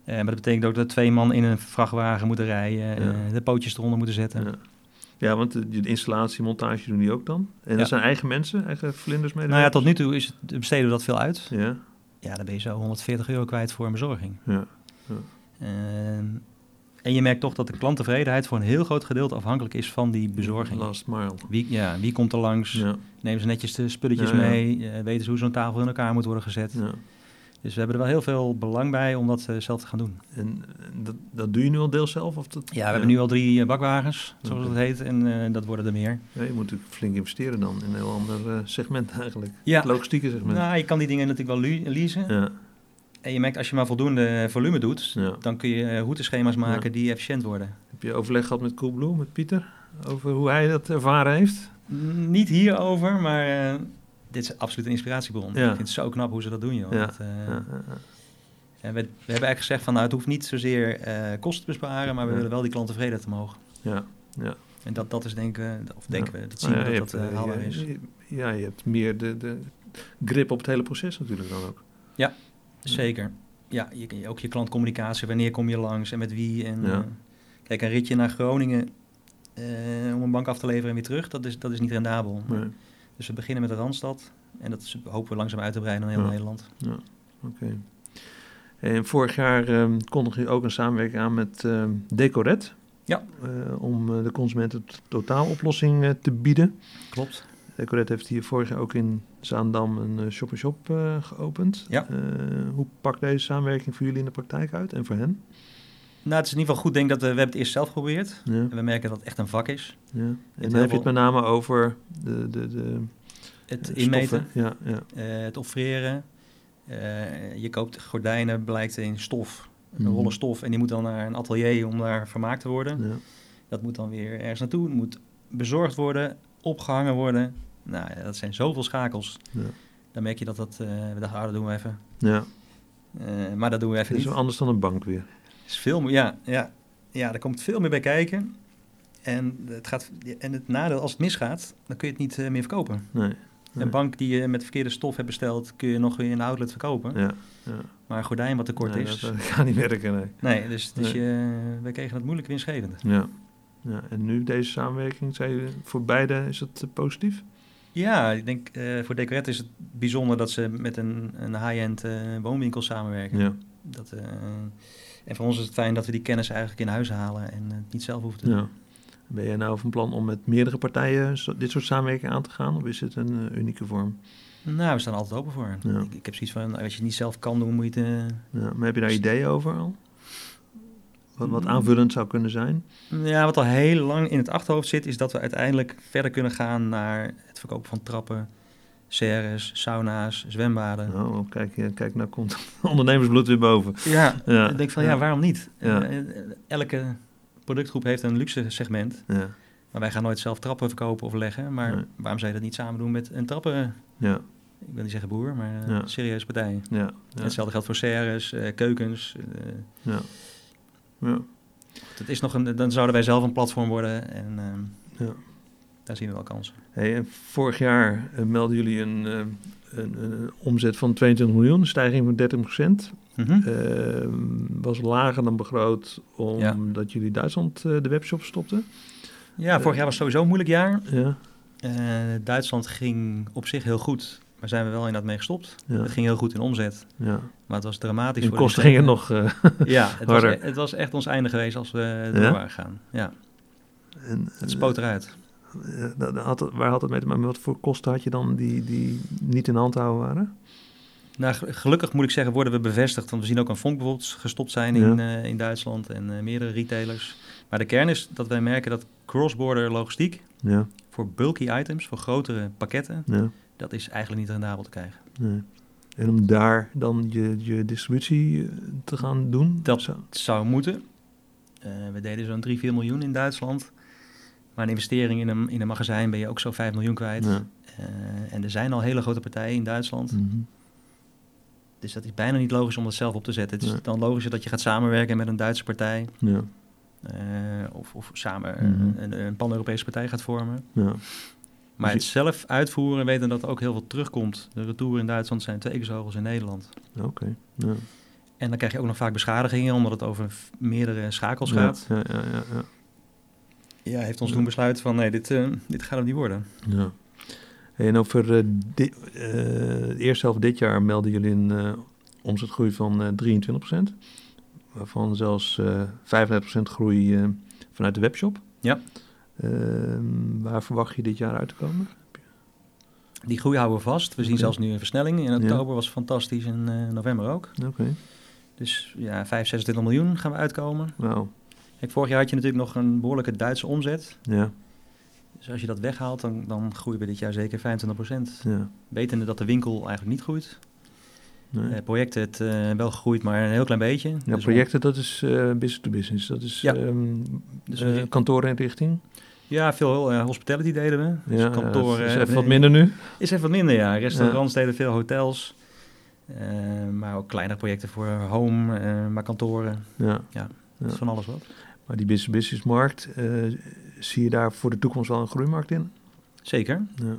Uh, maar dat betekent ook dat twee man in een vrachtwagen moeten rijden, ja. de pootjes eronder moeten zetten. Ja. Ja, want de, de installatie, montage doen die ook dan. En dat zijn eigen mensen, eigen vlinders mee. Nou ja, tot nu toe is het, besteden we dat veel uit. Ja ja, dan ben je zo 140 euro kwijt voor een bezorging. Ja. ja. Ehm, en je merkt toch dat de klanttevredenheid voor een heel groot gedeelte afhankelijk is van die bezorging. Last mile. Wie, ja, wie komt er langs? Ja. Nemen ze netjes de spulletjes mee? Uh, weten ze hoe zo'n tafel in elkaar moet worden gezet? Dus we hebben er wel heel veel belang bij om dat uh, zelf te gaan doen. En dat, dat doe je nu al deels zelf? Of dat, ja, we hebben nu al drie uh, bakwagens, zoals okay. het heet. En uh, dat worden er meer. Ja, je moet natuurlijk flink investeren dan in een heel ander segment eigenlijk. Ja. Het logistieke segment. Nou, je kan die dingen natuurlijk wel leasen. Ja. En je merkt als je maar voldoende volume doet, ja. dan kun je routeschema's maken die efficiënt worden. Heb je overleg gehad met Coolblue, met Pieter, over hoe hij dat ervaren heeft? Niet hierover, maar dit is absoluut een inspiratiebron. Ja. Ik vind het zo knap hoe ze dat doen, joh. Ja. Dat, uh, en we, we, hebben eigenlijk gezegd van, nou, het hoeft niet zozeer uh, kosten te besparen, maar we willen wel die klant tevreden te mogen. Ja, ja. En dat, dat is denken, of denken we, dat zien we dat dat haalbaar is. Ja, je hebt meer de, de grip op het hele proces natuurlijk dan ook. Ja, zeker. Ja, je, ook je klantcommunicatie, wanneer kom je langs en met wie. En, kijk, een ritje naar Groningen om een bank af te leveren en weer terug, dat is, dat is niet rendabel. Nee. Dus we beginnen met de Randstad. En dat hopen we langzaam uit te breiden naar heel Nederland. Ja, oké. En vorig jaar um, kondigde je ook een samenwerking aan met um, Decoret. Ja. Uh, om uh, de consumenten totaaloplossing uh, te bieden. Klopt. Decoret heeft hier vorig jaar ook in Zaandam een shop-in-shop geopend. Ja. hoe pakt deze samenwerking voor jullie in de praktijk uit en voor hen? Nou, het is in ieder geval goed, denk dat we, we hebben het eerst zelf geprobeerd. Ja. En we merken dat het echt een vak is. Ja. En dan heb je het met name over de... de, de het inmeten, ja, ja. Uh, het offreren. Uh, je koopt gordijnen, blijkt in stof, een mm. rollen stof. En die moet dan naar een atelier om daar vermaakt te worden. Ja. Dat moet dan weer ergens naartoe. Het moet bezorgd worden, opgehangen worden. Nou, dat zijn zoveel schakels. Ja. Dan merk je dat dat... Uh, we dachten, ah, dat doen we even. Ja. maar dat doen we even niet. is anders dan een bank weer is veel meer, ja, ja, ja, er komt veel meer bij kijken. En het, gaat, en het nadeel, als het misgaat, dan kun je het niet uh, meer verkopen. Nee, nee. Een bank die je met verkeerde stof hebt besteld, kun je nog weer in de outlet verkopen. Ja, ja. Maar een gordijn wat tekort is... dat gaat niet werken, nee. Nee, dus, dus. Je, we kregen het moeilijk winstgevend. Ja. ja. En nu deze samenwerking, zei je, voor beide is het positief? Ja, ik denk uh, voor Decoret is het bijzonder dat ze met een, een high-end woonwinkel samenwerken. Ja. Dat... En voor ons is het fijn dat we die kennis eigenlijk in huis halen en het niet zelf hoeven te doen. Ja. Ben jij nou van plan om met meerdere partijen dit soort samenwerking aan te gaan? Of is het een uh, unieke vorm? Nou, we staan altijd open voor. Ja. Ik, ik, heb zoiets van, als je het niet zelf kan doen, moet je het... Uh, ja, maar heb je daar ideeën over al? wat, wat aanvullend zou kunnen zijn? Ja, wat al heel lang in het achterhoofd zit, is dat we uiteindelijk verder kunnen gaan naar het verkopen van trappen, serres, sauna's, zwembaden. Oh, kijk, kijk nou komt ondernemersbloed weer boven. Ja, ja. ik denk van ja, waarom niet? Ja. Eh, elke productgroep heeft een luxe segment. Ja. Maar wij gaan nooit zelf trappen verkopen of leggen. Maar waarom zou je dat niet samen doen met een trappen? Ja. Ik wil niet zeggen boer, maar uh, serieuze partij. Ja. Hetzelfde geldt voor serres, uh, keukens. Uh, ja. ja. Het is nog een, dan zouden wij zelf een platform worden. En ehm, ja. daar zien we wel kansen. Hey, vorig jaar melden jullie een, een, een, omzet van 22 miljoen, een stijging van 30 procent. Mm -hmm. was lager dan begroot omdat jullie Duitsland de webshop stopten. Ja, vorig jaar was sowieso een moeilijk jaar. Ja. Duitsland ging op zich heel goed, maar zijn we wel inderdaad mee gestopt. Het ging heel goed in omzet, ja. maar het was dramatisch. De kosten gingen nog uh, Ja, het was, e- het was, echt ons einde geweest als we door waren gaan. Ja. En, het spoot eruit. Had waar had het mee te maken? Wat voor kosten had je dan die, die niet in hand houden waren? Nou, gelukkig moet ik zeggen, worden we bevestigd. Want we zien ook een Vonk bijvoorbeeld gestopt zijn in, uh, in Duitsland en meerdere retailers. Maar de kern is dat wij merken dat cross-border logistiek ja. voor bulky items, voor grotere pakketten, ja. dat is eigenlijk niet rendabel te krijgen. Nee. En om daar dan je, je distributie eh, te gaan doen? Dat zou, zou moeten. Uh, we deden zo'n 3, 4 miljoen in Duitsland. Maar een investering in een, in een magazijn ben je ook zo 5 miljoen kwijt. Ja. Uh, en er zijn al hele grote partijen in Duitsland. Mm -hmm. Dus dat is bijna niet logisch om dat zelf op te zetten. Het is dan logischer dat je gaat samenwerken met een Duitse partij. Ja. Eh, of, of samen mhm. een, een pan-Europese partij gaat vormen. Ja. Maar het zelf uitvoeren, weten dat er ook heel veel terugkomt. De retouren in Duitsland zijn twee keer zo hoog als in Nederland. Oké. Ja. En dan krijg je ook nog vaak beschadigingen, omdat het over meerdere schakels gaat. Ja, ja, ja, ja. ja heeft ons toen besluiten van nee, dit, uh, dit gaat het niet worden. Ja. En over uh, di, uh, de eerste helft dit jaar melden jullie een omzetgroei van 23% waarvan zelfs uh, eh, 35% groei vanuit de webshop. Ja. Uh, waar verwacht je dit jaar uit te komen? Die groei houden we vast. We zien zelfs nu een versnelling. In oktober was fantastisch en november ook. Oké. Dus ja, 5, 26 miljoen gaan we uitkomen. Wow. Kijk, vorig jaar had je natuurlijk nog een behoorlijke Duitse omzet. Ja. Dus als je dat weghaalt, dan, dan groeien we dit jaar zeker 25%. Ja. Wetende dat de winkel eigenlijk niet groeit. Nee. Uh, projecten het uh, wel gegroeid, maar een heel klein beetje. Ja, dus projecten dat is uh, business to business. Dat is ja. um, dus. Ja, veel hospitality deden we. Dus ja, is even wat minder nu. Is even wat minder, ja. Restaurants deden veel hotels. maar ook kleinere projecten voor home, maar kantoren. Ja. ja, dat is van alles wat. Maar die business-business markt, zie je daar voor de toekomst wel een groeimarkt in? Zeker. Ja.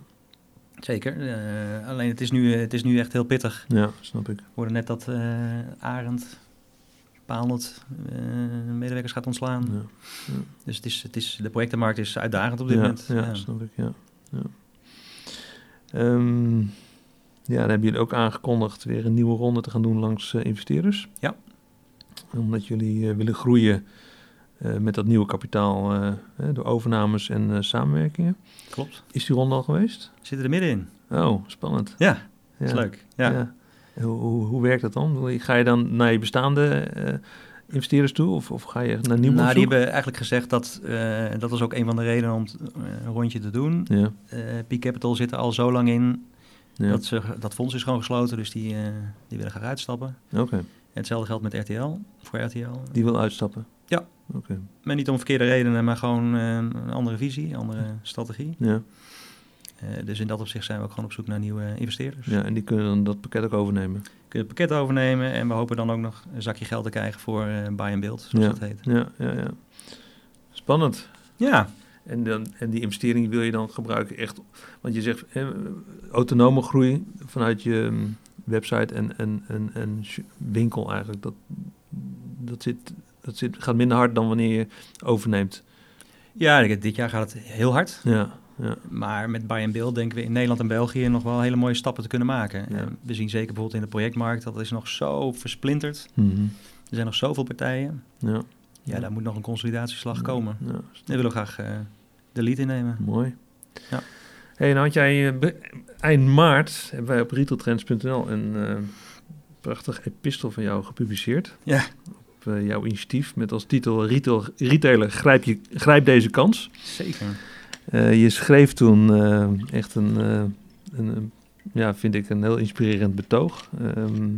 Zeker. Uh, alleen het is, nu, het is nu echt heel pittig. Ja, snap ik. We hoorden net dat uh, Arend, Paalend, uh, medewerkers gaat ontslaan. Ja. ja. Dus het is, het is, de projectenmarkt is uitdagend op dit ja, moment. Ja, ja, snap ik. Ja, ja. Um, ja, dan hebben jullie ook aangekondigd weer een nieuwe ronde te gaan doen langs investeerders. Ja. Omdat jullie willen groeien met dat nieuwe kapitaal door overnames en samenwerkingen. Klopt. Is die ronde al geweest? Zitten er middenin. Oh, spannend. Ja, dat is leuk. Ja. ja. Hoe, hoe, hoe, werkt dat dan? Ga je dan naar je bestaande uh, investeerders toe of, of ga je naar nieuwe Nou, die hebben eigenlijk gezegd dat, uh, dat was ook een van de redenen om uh, een rondje te doen. Ja. Peak Capital zit er al zo lang in. Ja. Dat, ze, dat fonds is gewoon gesloten, dus die, die willen graag uitstappen. Oké. Hetzelfde geldt met RTL, voor RTL. Die wil uitstappen? Maar niet om verkeerde redenen, maar gewoon een andere visie, een andere strategie. Ja. Uh, dus in dat opzicht zijn we ook gewoon op zoek naar nieuwe investeerders. Ja, en die kunnen dan dat pakket ook overnemen? Kunnen het pakket overnemen en we hopen dan ook nog een zakje geld te krijgen voor uh, buy and build, zoals ja. dat heet. Ja, ja, ja. Spannend. Ja. En, dan, en die investering wil je dan gebruiken echt... Want je zegt eh, autonome groei vanuit je um, website en, en, en, en winkel eigenlijk. Dat, dat, zit, dat zit, gaat minder hard dan wanneer je overneemt. Ja, dit jaar gaat het heel hard. Ja. Ja. Maar met buy and build denken we in Nederland en België nog wel hele mooie stappen te kunnen maken. Ja. we zien zeker bijvoorbeeld in de projectmarkt dat is nog zo versplinterd. Mm -hmm. Er zijn nog zoveel partijen. Ja, ja daar moet nog een consolidatieslag komen. Ja. We willen graag uh, de lead innemen. Mooi. Ja. Hey, nou had jij uh, eind maart hebben wij op retailtrends.nl een uh, prachtig epistel van jou gepubliceerd. Ja. Op jouw initiatief met als titel Retail, Retailer grijp, je, grijp deze kans. Zeker. je schreef toen echt een, een, een, ja, vind ik een heel inspirerend betoog. Ehm,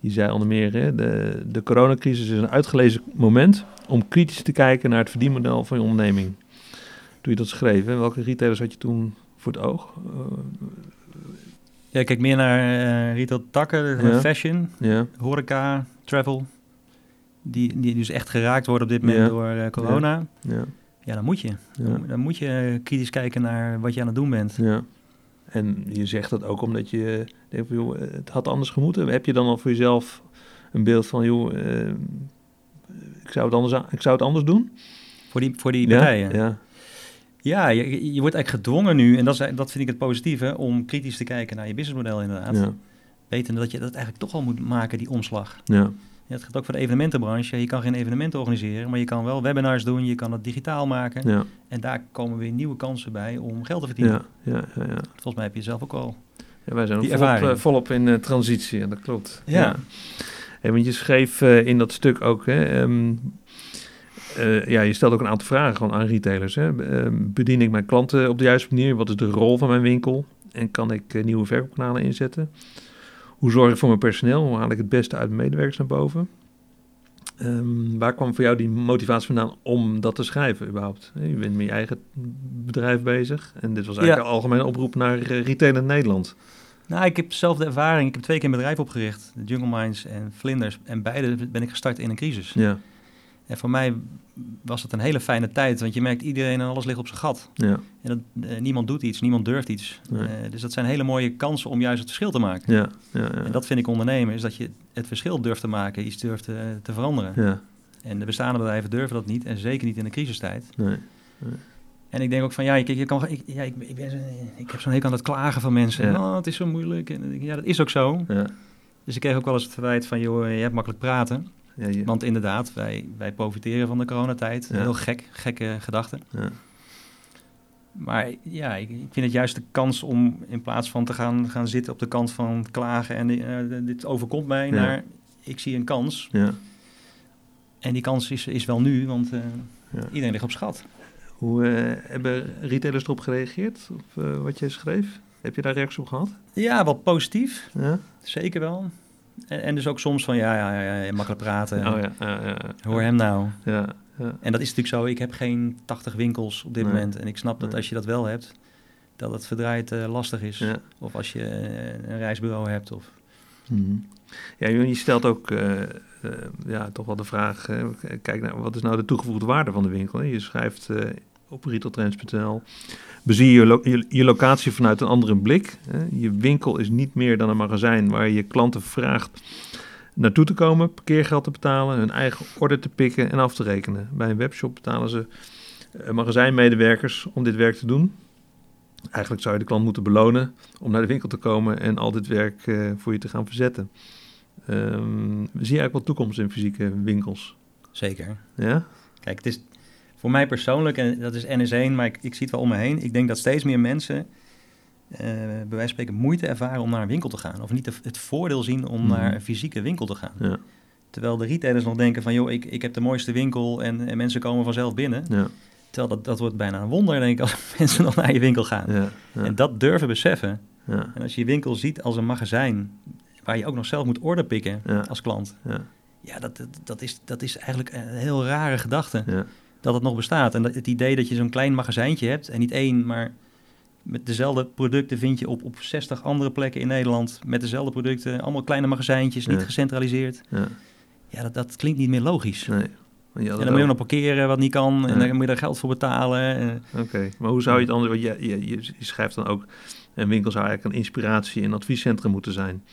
je zei onder meer, hè, de, de coronacrisis is een uitgelezen moment om kritisch te kijken naar het verdienmodel van je onderneming. Toen je dat schreef, hè, welke retailers had je toen voor het oog? ja, kijk meer naar uh, retail takken, fashion, ja. horeca, travel. Die, die dus echt geraakt worden op dit moment door uh, corona. Ja. ja. dan moet je. Dan, dan, moet je kritisch kijken naar wat je aan het doen bent. Ja. En je zegt dat ook omdat je denkt, joh, het had anders gemoeten. Heb je dan al voor jezelf een beeld van, joh, uh, ik, zou het anders, ik zou het anders doen? Voor die, voor die partijen? Ja. Ja, je, je wordt eigenlijk gedwongen nu, en dat, is, dat vind ik het positieve, om kritisch te kijken naar je businessmodel inderdaad. Ja. Weten dat je dat eigenlijk toch al moet maken, die omslag. Ja. Ja, het gaat ook voor de evenementenbranche. Je kan geen evenementen organiseren, maar je kan wel webinars doen, je kan het digitaal maken. Ja. En daar komen weer nieuwe kansen bij om geld te verdienen. Ja, ja, ja, ja. Volgens mij heb je zelf ook al. Ja, wij zijn ook volop, uh, volop, in uh, transitie, en dat klopt. Ja. want je schreef uh, in dat stuk ook, hè, um, ja, je stelt ook een aantal vragen gewoon aan retailers. Hè. Um, bedien ik mijn klanten op de juiste manier? Wat is de rol van mijn winkel? En kan ik nieuwe verkoopkanalen inzetten? Hoe zorg ik voor mijn personeel? Hoe haal ik het beste uit mijn medewerkers naar boven? Um, waar kwam voor jou die motivatie vandaan om dat te schrijven überhaupt? Je bent met je eigen bedrijf bezig en dit was eigenlijk een algemene oproep naar uh, retail in Nederland. Nou, ik heb dezelfde ervaring. Ik heb twee keer een bedrijf opgericht, de Jungle Minds en Vlinders. En beide ben ik gestart in een crisis. Ja. En voor mij was het een hele fijne tijd, want je merkt iedereen en alles ligt op zijn gat. Ja. En dat, eh, niemand doet iets, niemand durft iets. Uh, dus dat zijn hele mooie kansen om juist het verschil te maken. Ja. Ja, ja. En dat vind ik ondernemen, is dat je het verschil durft te maken, iets durft te, te veranderen. Ja. En de bestaande bedrijven durven dat niet, en zeker niet in de crisistijd. Nee. nee. En ik denk ook van, ja, ik, je kan, ik, ja, ik, ik, ben, ik heb zo'n hekel aan het klagen van mensen. Ja. Oh, het is zo moeilijk. En, ja, dat is ook zo. Ja. Dus ik kreeg ook wel eens het verwijt van, joh, je hebt makkelijk praten. Ja, Want inderdaad, wij, wij profiteren van de coronatijd. Heel gek, gekke gedachte. Ja. Maar ja, ik, ik, vind het juist de kans om in plaats van te gaan, gaan zitten op de kant van klagen en uh, dit overkomt mij, naar ik zie een kans. Ja. En die kans is, is wel nu, want uh, iedereen ligt op schat. Hoe uh, hebben retailers erop gereageerd, op wat jij schreef? Heb je daar reactie op gehad? Ja, wel positief. Ja? Zeker wel. En, en, dus ook soms van, ja, ja, ja, ja makkelijk praten. Oh, ja, ja, ja, Hoor hem nou. Ja, ja. En dat is natuurlijk zo. Ik heb geen 80 winkels op dit moment. En ik snap dat als je dat wel hebt, dat het verdraaid uh, lastig is. Of als je uh, een reisbureau hebt. Of... Mm Ja, je stelt ook uh, ja, toch wel de vraag, kijk naar wat is nou de toegevoegde waarde van de winkel? Je schrijft op retailtrends.nl. Bezie je, je, je, locatie vanuit een andere blik. Hè. Je winkel is niet meer dan een magazijn waar je klanten vraagt naartoe te komen, parkeergeld te betalen, hun eigen order te pikken en af te rekenen. Bij een webshop betalen ze uh, magazijnmedewerkers om dit werk te doen. Eigenlijk zou je de klant moeten belonen om naar de winkel te komen en al dit werk uh, voor je te gaan verzetten. Um, zie je eigenlijk wel toekomst in fysieke winkels? Zeker. Ja? Kijk, het is, voor mij persoonlijk, en dat is NS1, maar ik, ik zie het wel om me heen. Ik denk dat steeds meer mensen, uh, bij wijze van spreken, moeite ervaren om naar een winkel te gaan. Of niet het voordeel zien om mhm. naar een fysieke winkel te gaan. Ja. Terwijl de retailers nog denken van, joh, ik, ik heb de mooiste winkel en, en mensen komen vanzelf binnen. Ja. Terwijl dat, dat wordt bijna een wonder, denk ik, als mensen nog naar je winkel gaan. Ja, En dat durven beseffen. Ja. En als je je winkel ziet als een magazijn, waar je ook nog zelf moet order pikken als klant. Ja, ja dat, dat, dat, is, dat is eigenlijk een heel rare gedachte. Dat het nog bestaat. En dat, het idee dat je zo'n klein magazijntje hebt en niet één, maar met dezelfde producten vind je op, op 60 andere plekken in Nederland met dezelfde producten, allemaal kleine magazijntjes, niet gecentraliseerd. Ja, ja dat, dat klinkt niet meer logisch. Nee. en dan moet je nog parkeren wat niet kan en dan moet je er geld voor betalen. Oké, maar hoe zou je het anders... Je, je, je, schrijft dan ook... Een winkel zou eigenlijk een inspiratie- en adviescentrum moeten zijn.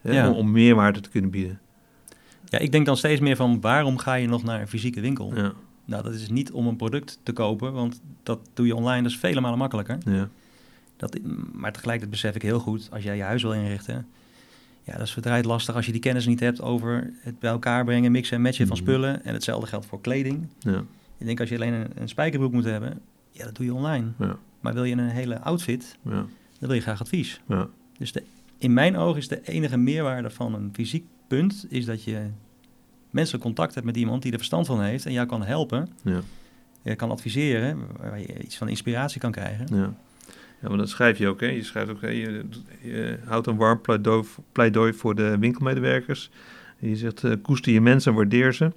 Hè, om, om meerwaarde te kunnen bieden. Ja, ik denk dan steeds meer van waarom ga je nog naar een fysieke winkel? Ja. Nou, dat is niet om een product te kopen, want dat doe je online, dat is vele malen makkelijker. Ja. Dat, maar tegelijkertijd besef ik heel goed, als jij je huis wil inrichten, ja, dat is verdraaid lastig als je die kennis niet hebt over het bij elkaar brengen, mixen en matchen van mhm. spullen. En hetzelfde geldt voor kleding. Ja. Ik denk als je alleen een, een spijkerbroek moet hebben, ja, dat doe je online. Ja. Maar wil je een hele outfit, ja. dan wil je graag advies. Ja. Dus de, in mijn ogen is de enige meerwaarde van een fysiek punt, is dat je menselijk contact hebt met iemand die er verstand van heeft en jou kan helpen, ja. je kan adviseren, waar je iets van inspiratie kan krijgen. Ja. Ja, maar dat schrijf je ook. Hè? Je schrijft ook, hè? Je, je houdt een warm pleidooi, pleidooi voor de winkelmedewerkers. Je zegt, uh, koester je mensen en waardeer ze.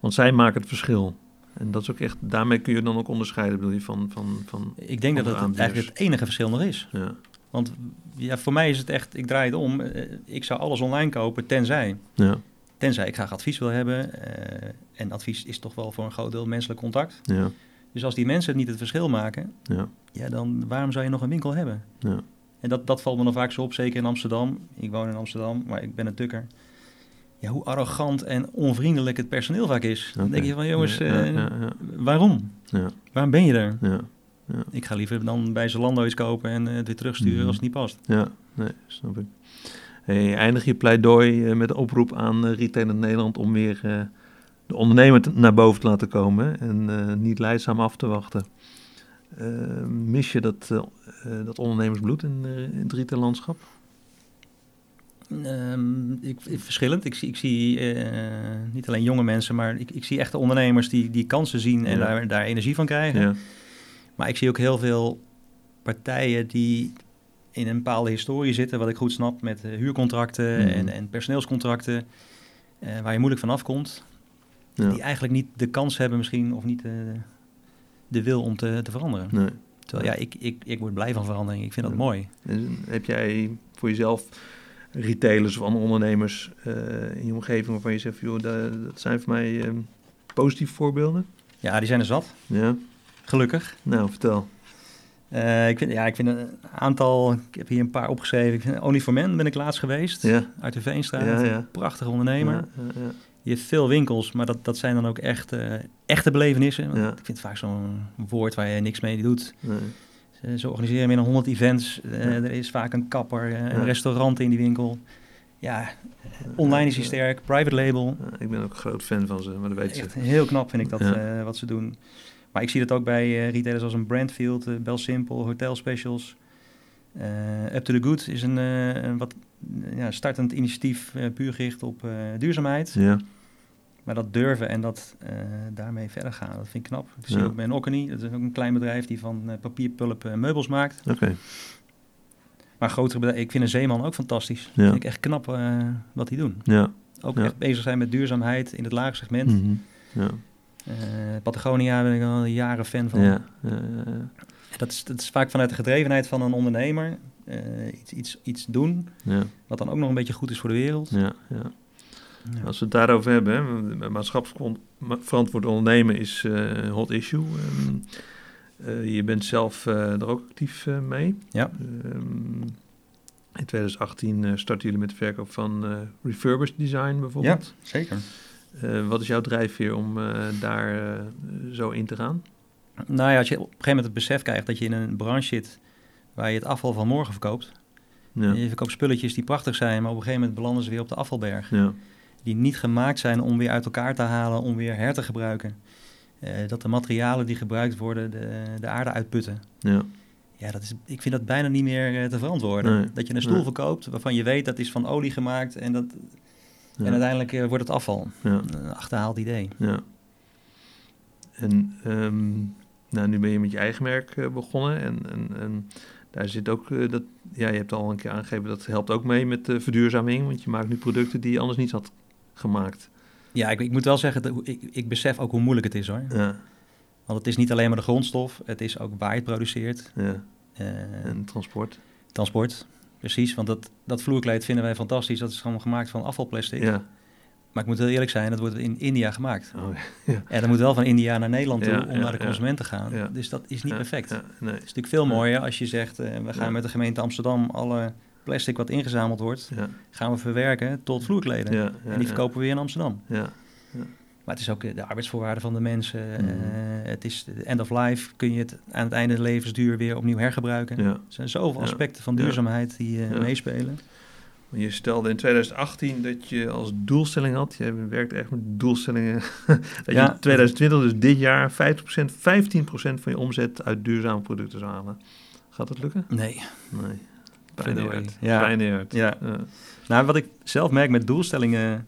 Want zij maken het verschil. En dat is ook echt, daarmee kun je dan ook onderscheiden, bedoel je, van... van, van ik denk dat het eigenlijk het enige verschil nog is. Ja. Want ja, voor mij is het echt, ik draai het om. Eh, ik zou alles online kopen, tenzij. Ja. Tenzij ik graag advies wil hebben. Uh, en advies is toch wel voor een groot deel menselijk contact. Ja. Dus als die mensen niet het verschil maken, ja. Ja, dan waarom zou je nog een winkel hebben? Ja. En dat, dat valt me dan vaak zo op, zeker in Amsterdam. Ik woon in Amsterdam, maar ik ben een tukker. Ja, hoe arrogant en onvriendelijk het personeel vaak is. Dan denk je van, jongens, uh, waarom? Waarom ben je er? Ik ga liever dan bij Zalando iets kopen en het weer terugsturen mhm. als het niet past. Ja, nee, snap ik. Hey, eindig je pleidooi uh, met een oproep aan Retail in Nederland om weer uh, de ondernemer naar boven te laten komen en niet leidzaam af te wachten. mis je dat, dat ondernemersbloed in, in het retaillandschap? Um, ik, verschillend. Ik zie, ik zie niet alleen jonge mensen, maar ik, ik zie echte ondernemers die, die kansen zien en daar, daar energie van krijgen. Ja. Maar ik zie ook heel veel partijen die in een bepaalde historie zitten, wat ik goed snap, met uh, huurcontracten mhm. en, en, personeelscontracten, uh, waar je moeilijk van afkomt. Ja. Die eigenlijk niet de kans hebben misschien, of niet de wil om te, te veranderen. Nee. Terwijl ja, ik, ik, ik word blij van verandering. Ik vind dat mooi. heb jij voor jezelf retailers of andere ondernemers uh, in je omgeving waarvan je zegt, joh, dat, dat zijn voor mij positieve voorbeelden? Ja, die zijn er zat. Ja. Gelukkig. Nou, vertel. Uh, ik, vind, ja, ik vind een aantal, ik heb hier een paar opgeschreven. Ik vind, Only for Men ben ik laatst geweest, ja. uit de Veenstraat. Ja, ja. Prachtige ondernemer. Ja, je hebt veel winkels, maar dat, dat zijn dan ook echt, uh, echte belevenissen. Ik vind het vaak zo'n woord waar je niks mee doet. Nee. Ze, organiseren meer dan 100 events. Uh, er is vaak een kapper, een restaurant in die winkel. Ja, online is hij sterk, private label. ik ben ook een groot fan van ze, maar dat weet je. Heel knap vind ik dat, wat ze doen. Maar ik zie dat ook bij uh, retailers als een Brandfield, uh, Bel Simple, Hotel Specials. Uh, Up to the Good is een, een wat ja, startend initiatief puur gericht op duurzaamheid. Ja. Maar dat durven en dat daarmee verder gaan, dat vind ik knap. Ik zie ook bij Occany, dat is ook een klein bedrijf die van papierpulp meubels maakt. Oké. Maar grotere bedrijven, ik vind een Zeeman ook fantastisch. Ja. Vind ik echt knap wat die doen. Ja. Ook echt bezig zijn met duurzaamheid in het lage segment. Mm -hmm. Ja. Uh, Patagonia ben ik al jaren fan van. Ja, dat, is, dat is vaak vanuit de gedrevenheid van een ondernemer. Uh, iets, iets, iets doen, ja. wat dan ook nog een beetje goed is voor de wereld. Ja, ja. Als we het daarover hebben, hè, maatschappelijk verantwoord ondernemen is uh, hot issue. Um, je bent zelf er ook actief mee. Ja. Um, in 2018 starten jullie met de verkoop van refurbished design bijvoorbeeld. Ja, zeker. Uh, wat is jouw drijfveer om uh, daar uh, zo in te gaan? Nou ja, als je op een gegeven moment het besef krijgt dat je in een branche zit waar je het afval van morgen verkoopt. Ja. Je verkoopt spulletjes die prachtig zijn, maar op een gegeven moment belanden ze weer op de afvalberg. Ja. Die niet gemaakt zijn om weer uit elkaar te halen, om weer her te gebruiken. dat de materialen die gebruikt worden de, de aarde uitputten. Ja. Ja, dat is, ik vind dat bijna niet meer te verantwoorden. Nee. Dat je een stoel nee. verkoopt waarvan je weet dat is van olie gemaakt en dat en uiteindelijk uh, wordt het afval. Een achterhaald idee. Ja. En um, nou, nu ben je met je eigen merk uh, begonnen. En, en, en, daar zit ook uh, dat. Ja, je hebt al een keer aangegeven dat helpt ook mee met de verduurzaming. Want je maakt nu producten die je anders niet had gemaakt. Ja, ik, ik moet wel zeggen, dat, ik, ik besef ook hoe moeilijk het is hoor. Ja. Want het is niet alleen maar de grondstof, het is ook waar je het produceert. Ja. en transport. Transport. Precies, want dat, dat vloerkleed vinden wij fantastisch. Dat is gewoon gemaakt van afvalplastic. Ja. Maar ik moet heel eerlijk zijn, dat wordt in India gemaakt. Oh, ja. En dat moet wel van India naar Nederland toe om naar de consument te gaan. Dus dat is niet perfect. Nee. Het is natuurlijk veel mooier als je zegt, uh, we gaan met de gemeente Amsterdam alle plastic wat ingezameld wordt, gaan we verwerken tot vloerkleden. en die verkopen we weer in Amsterdam. Ja. Maar het is ook eh, de arbeidsvoorwaarden van de mensen. Mm. het is de end of life. Kun je het aan het einde levensduur weer opnieuw hergebruiken. Ja. Er zijn zoveel aspecten van duurzaamheid die uh, meespelen. Je stelde in 2018 dat je als doelstelling had, je werkt echt met doelstellingen, dat je in 2020, dus dit jaar, 50%, 15% van je omzet uit duurzame producten zou halen. Gaat dat lukken? Nee. Nee. Bijna Ja. Bijna ja. ja. Nou, wat ik zelf merk met doelstellingen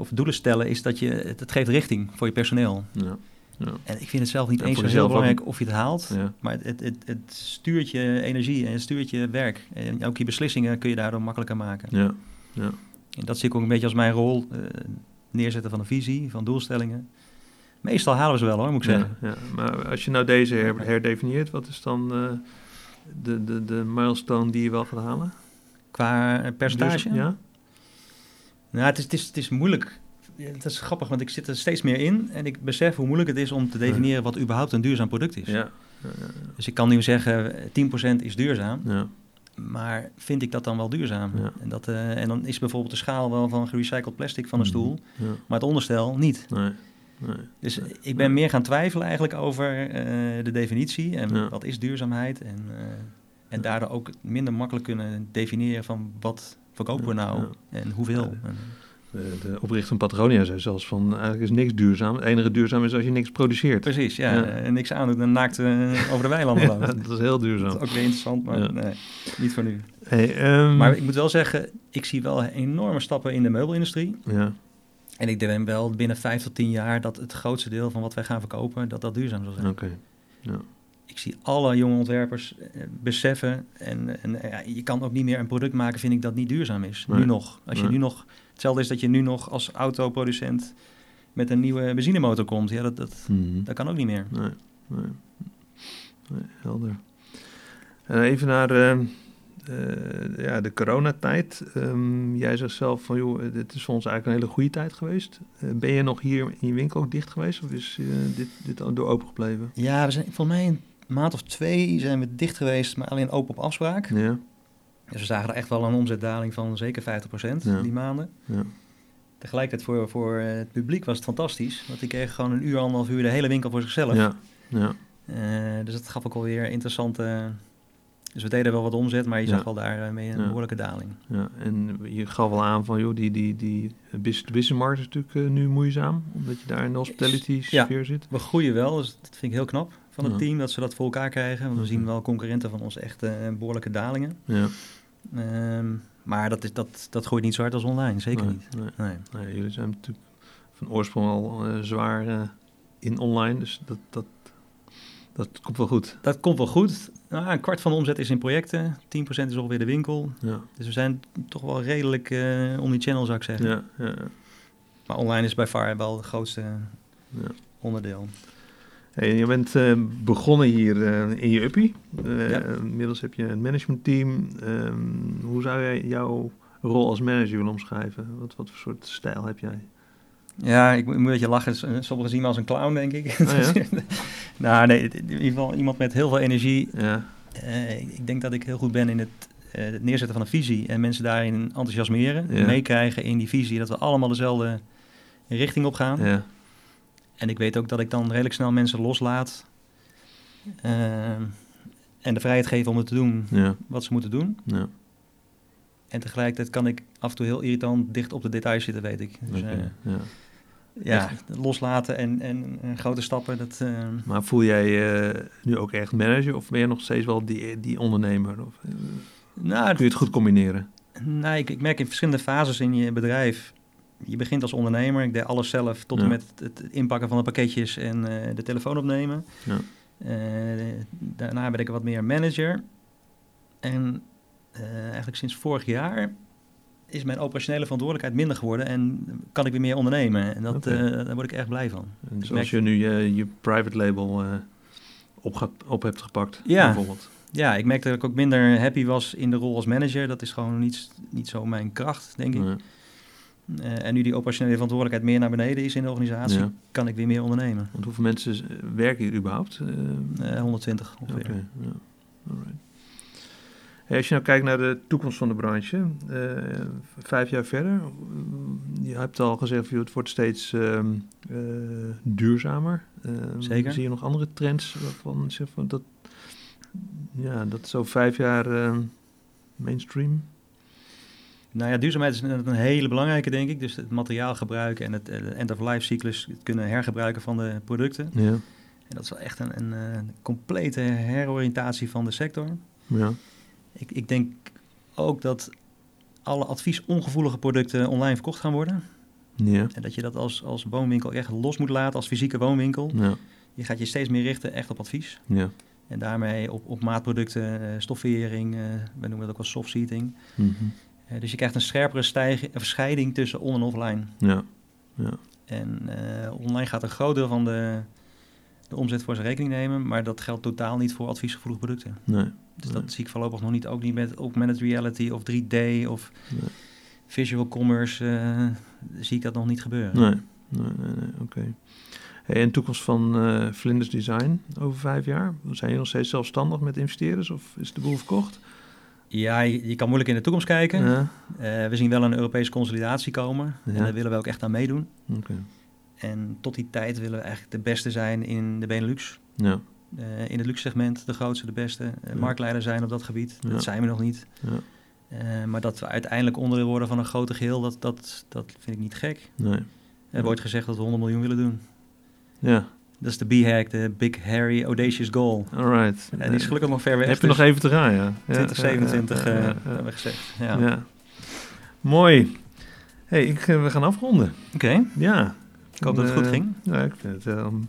of doelen stellen, is dat je, het, geeft richting voor je personeel. Ja. Ja. En ik vind het zelf niet eens zo heel belangrijk of je het haalt, maar het, het, het, stuurt je energie en het stuurt je werk. En ook je beslissingen kun je daardoor makkelijker maken. Ja. Ja. En dat zie ik ook een beetje als mijn rol, uh, neerzetten van een visie, van doelstellingen. Meestal halen we ze wel hoor, moet ik zeggen. Ja, maar als je nou deze herdefinieert, wat is dan uh, de, de, de milestone die je wel gaat halen? Qua percentage? ja. Nou, het is, het is, het is moeilijk. Het is grappig, want ik zit er steeds meer in en ik besef hoe moeilijk het is om te definiëren wat überhaupt een duurzaam product is. Ja. Dus ik kan nu zeggen, 10% is duurzaam. Ja. Maar vind ik dat dan wel duurzaam? En, dat, uh, en dan is bijvoorbeeld de schaal wel van gerecycled plastic van een mhm. stoel, maar het onderstel niet. Nee. Nee. Dus ik ben meer gaan twijfelen eigenlijk over uh, de definitie en wat is duurzaamheid. En, uh, en daardoor ook minder makkelijk kunnen definiëren van wat verkopen we nou en hoeveel. De, de oprichter van Patagonia zei zelfs van eigenlijk is niks duurzaam. Het enige duurzaam is als je niks produceert. Precies, ja. En niks aan en naakt uh, over de weilanden loopt. dat is heel duurzaam. Dat is ook weer interessant, maar nee, niet voor nu. Hey, um... Maar ik moet wel zeggen, ik zie wel enorme stappen in de meubelindustrie. Ja. En ik denk wel binnen vijf tot tien jaar dat het grootste deel van wat wij gaan verkopen, dat dat duurzaam zal zijn. Oké. Ja. Ik zie alle jonge ontwerpers eh, beseffen en, en ja, je kan ook niet meer een product maken, vind ik, dat niet duurzaam is. Nu nog. Als je nu nog Hetzelfde is dat je nu nog als autoproducent met een nieuwe benzinemotor komt. Ja, dat, dat, mhm. dat kan ook niet meer. Nee, nee. nee helder. Uh, even naar uh, uh, ja, de coronatijd. Um, jij zegt zelf van, joh, dit is voor ons eigenlijk een hele goede tijd geweest. ben je nog hier in je winkel ook dicht geweest of is dit, dit door open gebleven? Ja, we zijn volgens mij een maand of twee zijn we dicht geweest, maar alleen open op afspraak. Ja. Dus we zagen er echt wel een omzetdaling van zeker 50% die maanden. Ja. Tegelijkertijd voor, voor het publiek was het fantastisch. Want die kregen gewoon een uur, anderhalf uur de hele winkel voor zichzelf. Ja. Ja. Uh, dus dat gaf ook alweer interessante... Dus we deden wel wat omzet, maar je zag wel daarmee uh, een behoorlijke daling. Ja, en je gaf wel aan van, joh, die, die, die business markt is natuurlijk uh, nu moeizaam, omdat je daar in de hospitality sfeer zit. we groeien wel, dus dat vind ik heel knap van het team, dat ze dat voor elkaar krijgen. Want we zien wel concurrenten van ons echt behoorlijke dalingen. Ja. Ehm, maar dat, is, dat, dat gooit niet zo hard als online, zeker niet. Nee. Nee. jullie zijn natuurlijk van oorsprong al uh, zwaar uh, in online, dus dat, dat, dat komt wel goed. Dat komt wel goed. Nou, een kwart van de omzet is in projecten, 10% is ongeveer de winkel. Ja. Dus we zijn toch wel redelijk uh, omnichannel, zou ik zeggen. Ja, ja, Maar online is bij far wel het grootste onderdeel. Hey, je bent uh, begonnen hier uh, in je uppie. Uh, ja. Inmiddels heb je een managementteam. Um, hoe zou jij jouw rol als manager willen omschrijven? Wat, wat voor soort stijl heb jij? Ja, ik moet een beetje lachen. Sommigen zien me als een clown, denk ik. Oh, ja? nou, nee, in ieder geval iemand met heel veel energie. Ja. ik denk dat ik heel goed ben in het, het, neerzetten van een visie en mensen daarin enthousiasmeren. Meekrijgen in die visie dat we allemaal dezelfde richting op gaan. Ja. En ik weet ook dat ik dan redelijk snel mensen loslaat. Uh, en de vrijheid geven om het te doen ja. wat ze moeten doen. Ja. En tegelijkertijd kan ik af en toe heel irritant dicht op de details zitten, weet ik. Dus, okay, uh, ja, ja loslaten en, en, en, grote stappen. Dat, uh... Maar voel jij je nu ook echt manager of ben je nog steeds wel die, die ondernemer? Of, nou, kun je het goed combineren? Nou, ik, ik merk in verschillende fases in je bedrijf je begint als ondernemer. Ik deed alles zelf tot en met het inpakken van de pakketjes en uh, de telefoon opnemen. Ja. Uh, daarna ben ik wat meer manager. En uh, eigenlijk sinds vorig jaar is mijn operationele verantwoordelijkheid minder geworden en kan ik weer meer ondernemen. En dat, okay. daar word ik erg blij van. En dus als je nu je, je private label op, op hebt gepakt, ja. bijvoorbeeld. Ja, ik merkte dat ik ook minder happy was in de rol als manager. Dat is gewoon niet, niet zo mijn kracht, denk ik. Uh, en nu die operationele verantwoordelijkheid meer naar beneden is in de organisatie, kan ik weer meer ondernemen. Want hoeveel mensen werken hier überhaupt? Uh, 120 ongeveer. Okay, ja. Hey, als je nou kijkt naar de toekomst van de branche, vijf jaar verder, je hebt al gezegd, het wordt steeds uh, duurzamer. Ehm, Zeker. Zie je nog andere trends waarvan zeg van dat, ja, dat zo vijf jaar ehm, mainstream? Nou ja, duurzaamheid is een hele belangrijke, denk ik. Dus het materiaalgebruik en het end-of-life cyclus, het kunnen hergebruiken van de producten. Ja. En dat is wel echt een, een, een eh, complete heroriëntatie van de sector. Ja. Ik, ik denk ook dat alle adviesongevoelige producten online verkocht gaan worden. Ja. En dat je dat als, als woonwinkel echt los moet laten, als fysieke woonwinkel. Ja. Je gaat je steeds meer richten echt op advies. Ja. En daarmee op, op maatproducten, uh, stoffering, we noemen dat ook wel soft seating. Mm -hmm. Dus je krijgt een scherpere stijging, scheiding tussen on- en offline. Ja. ja. En online gaat een groot deel van de, de omzet voor zijn rekening nemen, maar dat geldt totaal niet voor adviesgevoelige producten. Nee. Dus dat zie ik voorlopig nog niet, ook niet met augmented reality of 3D of nee. visual commerce, uh, zie ik dat nog niet gebeuren. Nee, nee, nee, nee. oké. Hey, en toekomst van uh, Vlinders Design over vijf jaar? Zijn jullie nog steeds zelfstandig met investeerders of is de boel verkocht? Ja, je, kan moeilijk in de toekomst kijken. Ja. Uh, we zien wel een Europese consolidatie komen ja. en daar willen we ook echt aan meedoen. Okay. En tot die tijd willen we eigenlijk de beste zijn in de Benelux. Ja. Uh, in het luxe segment de grootste, de beste. Uh, marktleider zijn op dat gebied. Dat zijn we nog niet. Maar dat we uiteindelijk onderdeel worden van een groter geheel, dat, dat, dat vind ik niet gek. Nee. Er wordt gezegd dat we 100 miljoen willen doen. Ja. Dat is de B-hack, de Big Harry Audacious Goal. Alright. En die is gelukkig nog ver weg. Heb je dus nog even te gaan, ja. 2027 ja, hebben we gezegd. Ja. Mooi. hey, ik, we gaan afronden. Oké. Ja. Ik hoop dat het goed ging. Ja, ik vind het um,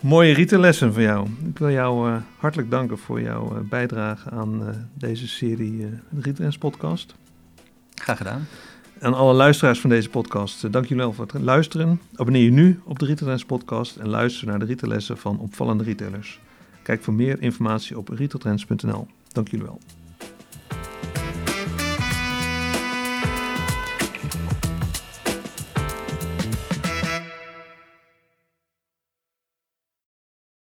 mooie rietenlessen van jou. Ik wil jou uh, hartelijk danken voor jouw uh, bijdrage aan uh, deze serie uh, Rietrens podcast. Graag gedaan. Aan alle luisteraars van deze podcast, dank jullie wel voor het luisteren. Abonneer je nu op de Rietrens podcast en luister naar de rietenlessen van opvallende retailers. Kijk voor meer informatie op retailtrends.nl. Dank jullie wel.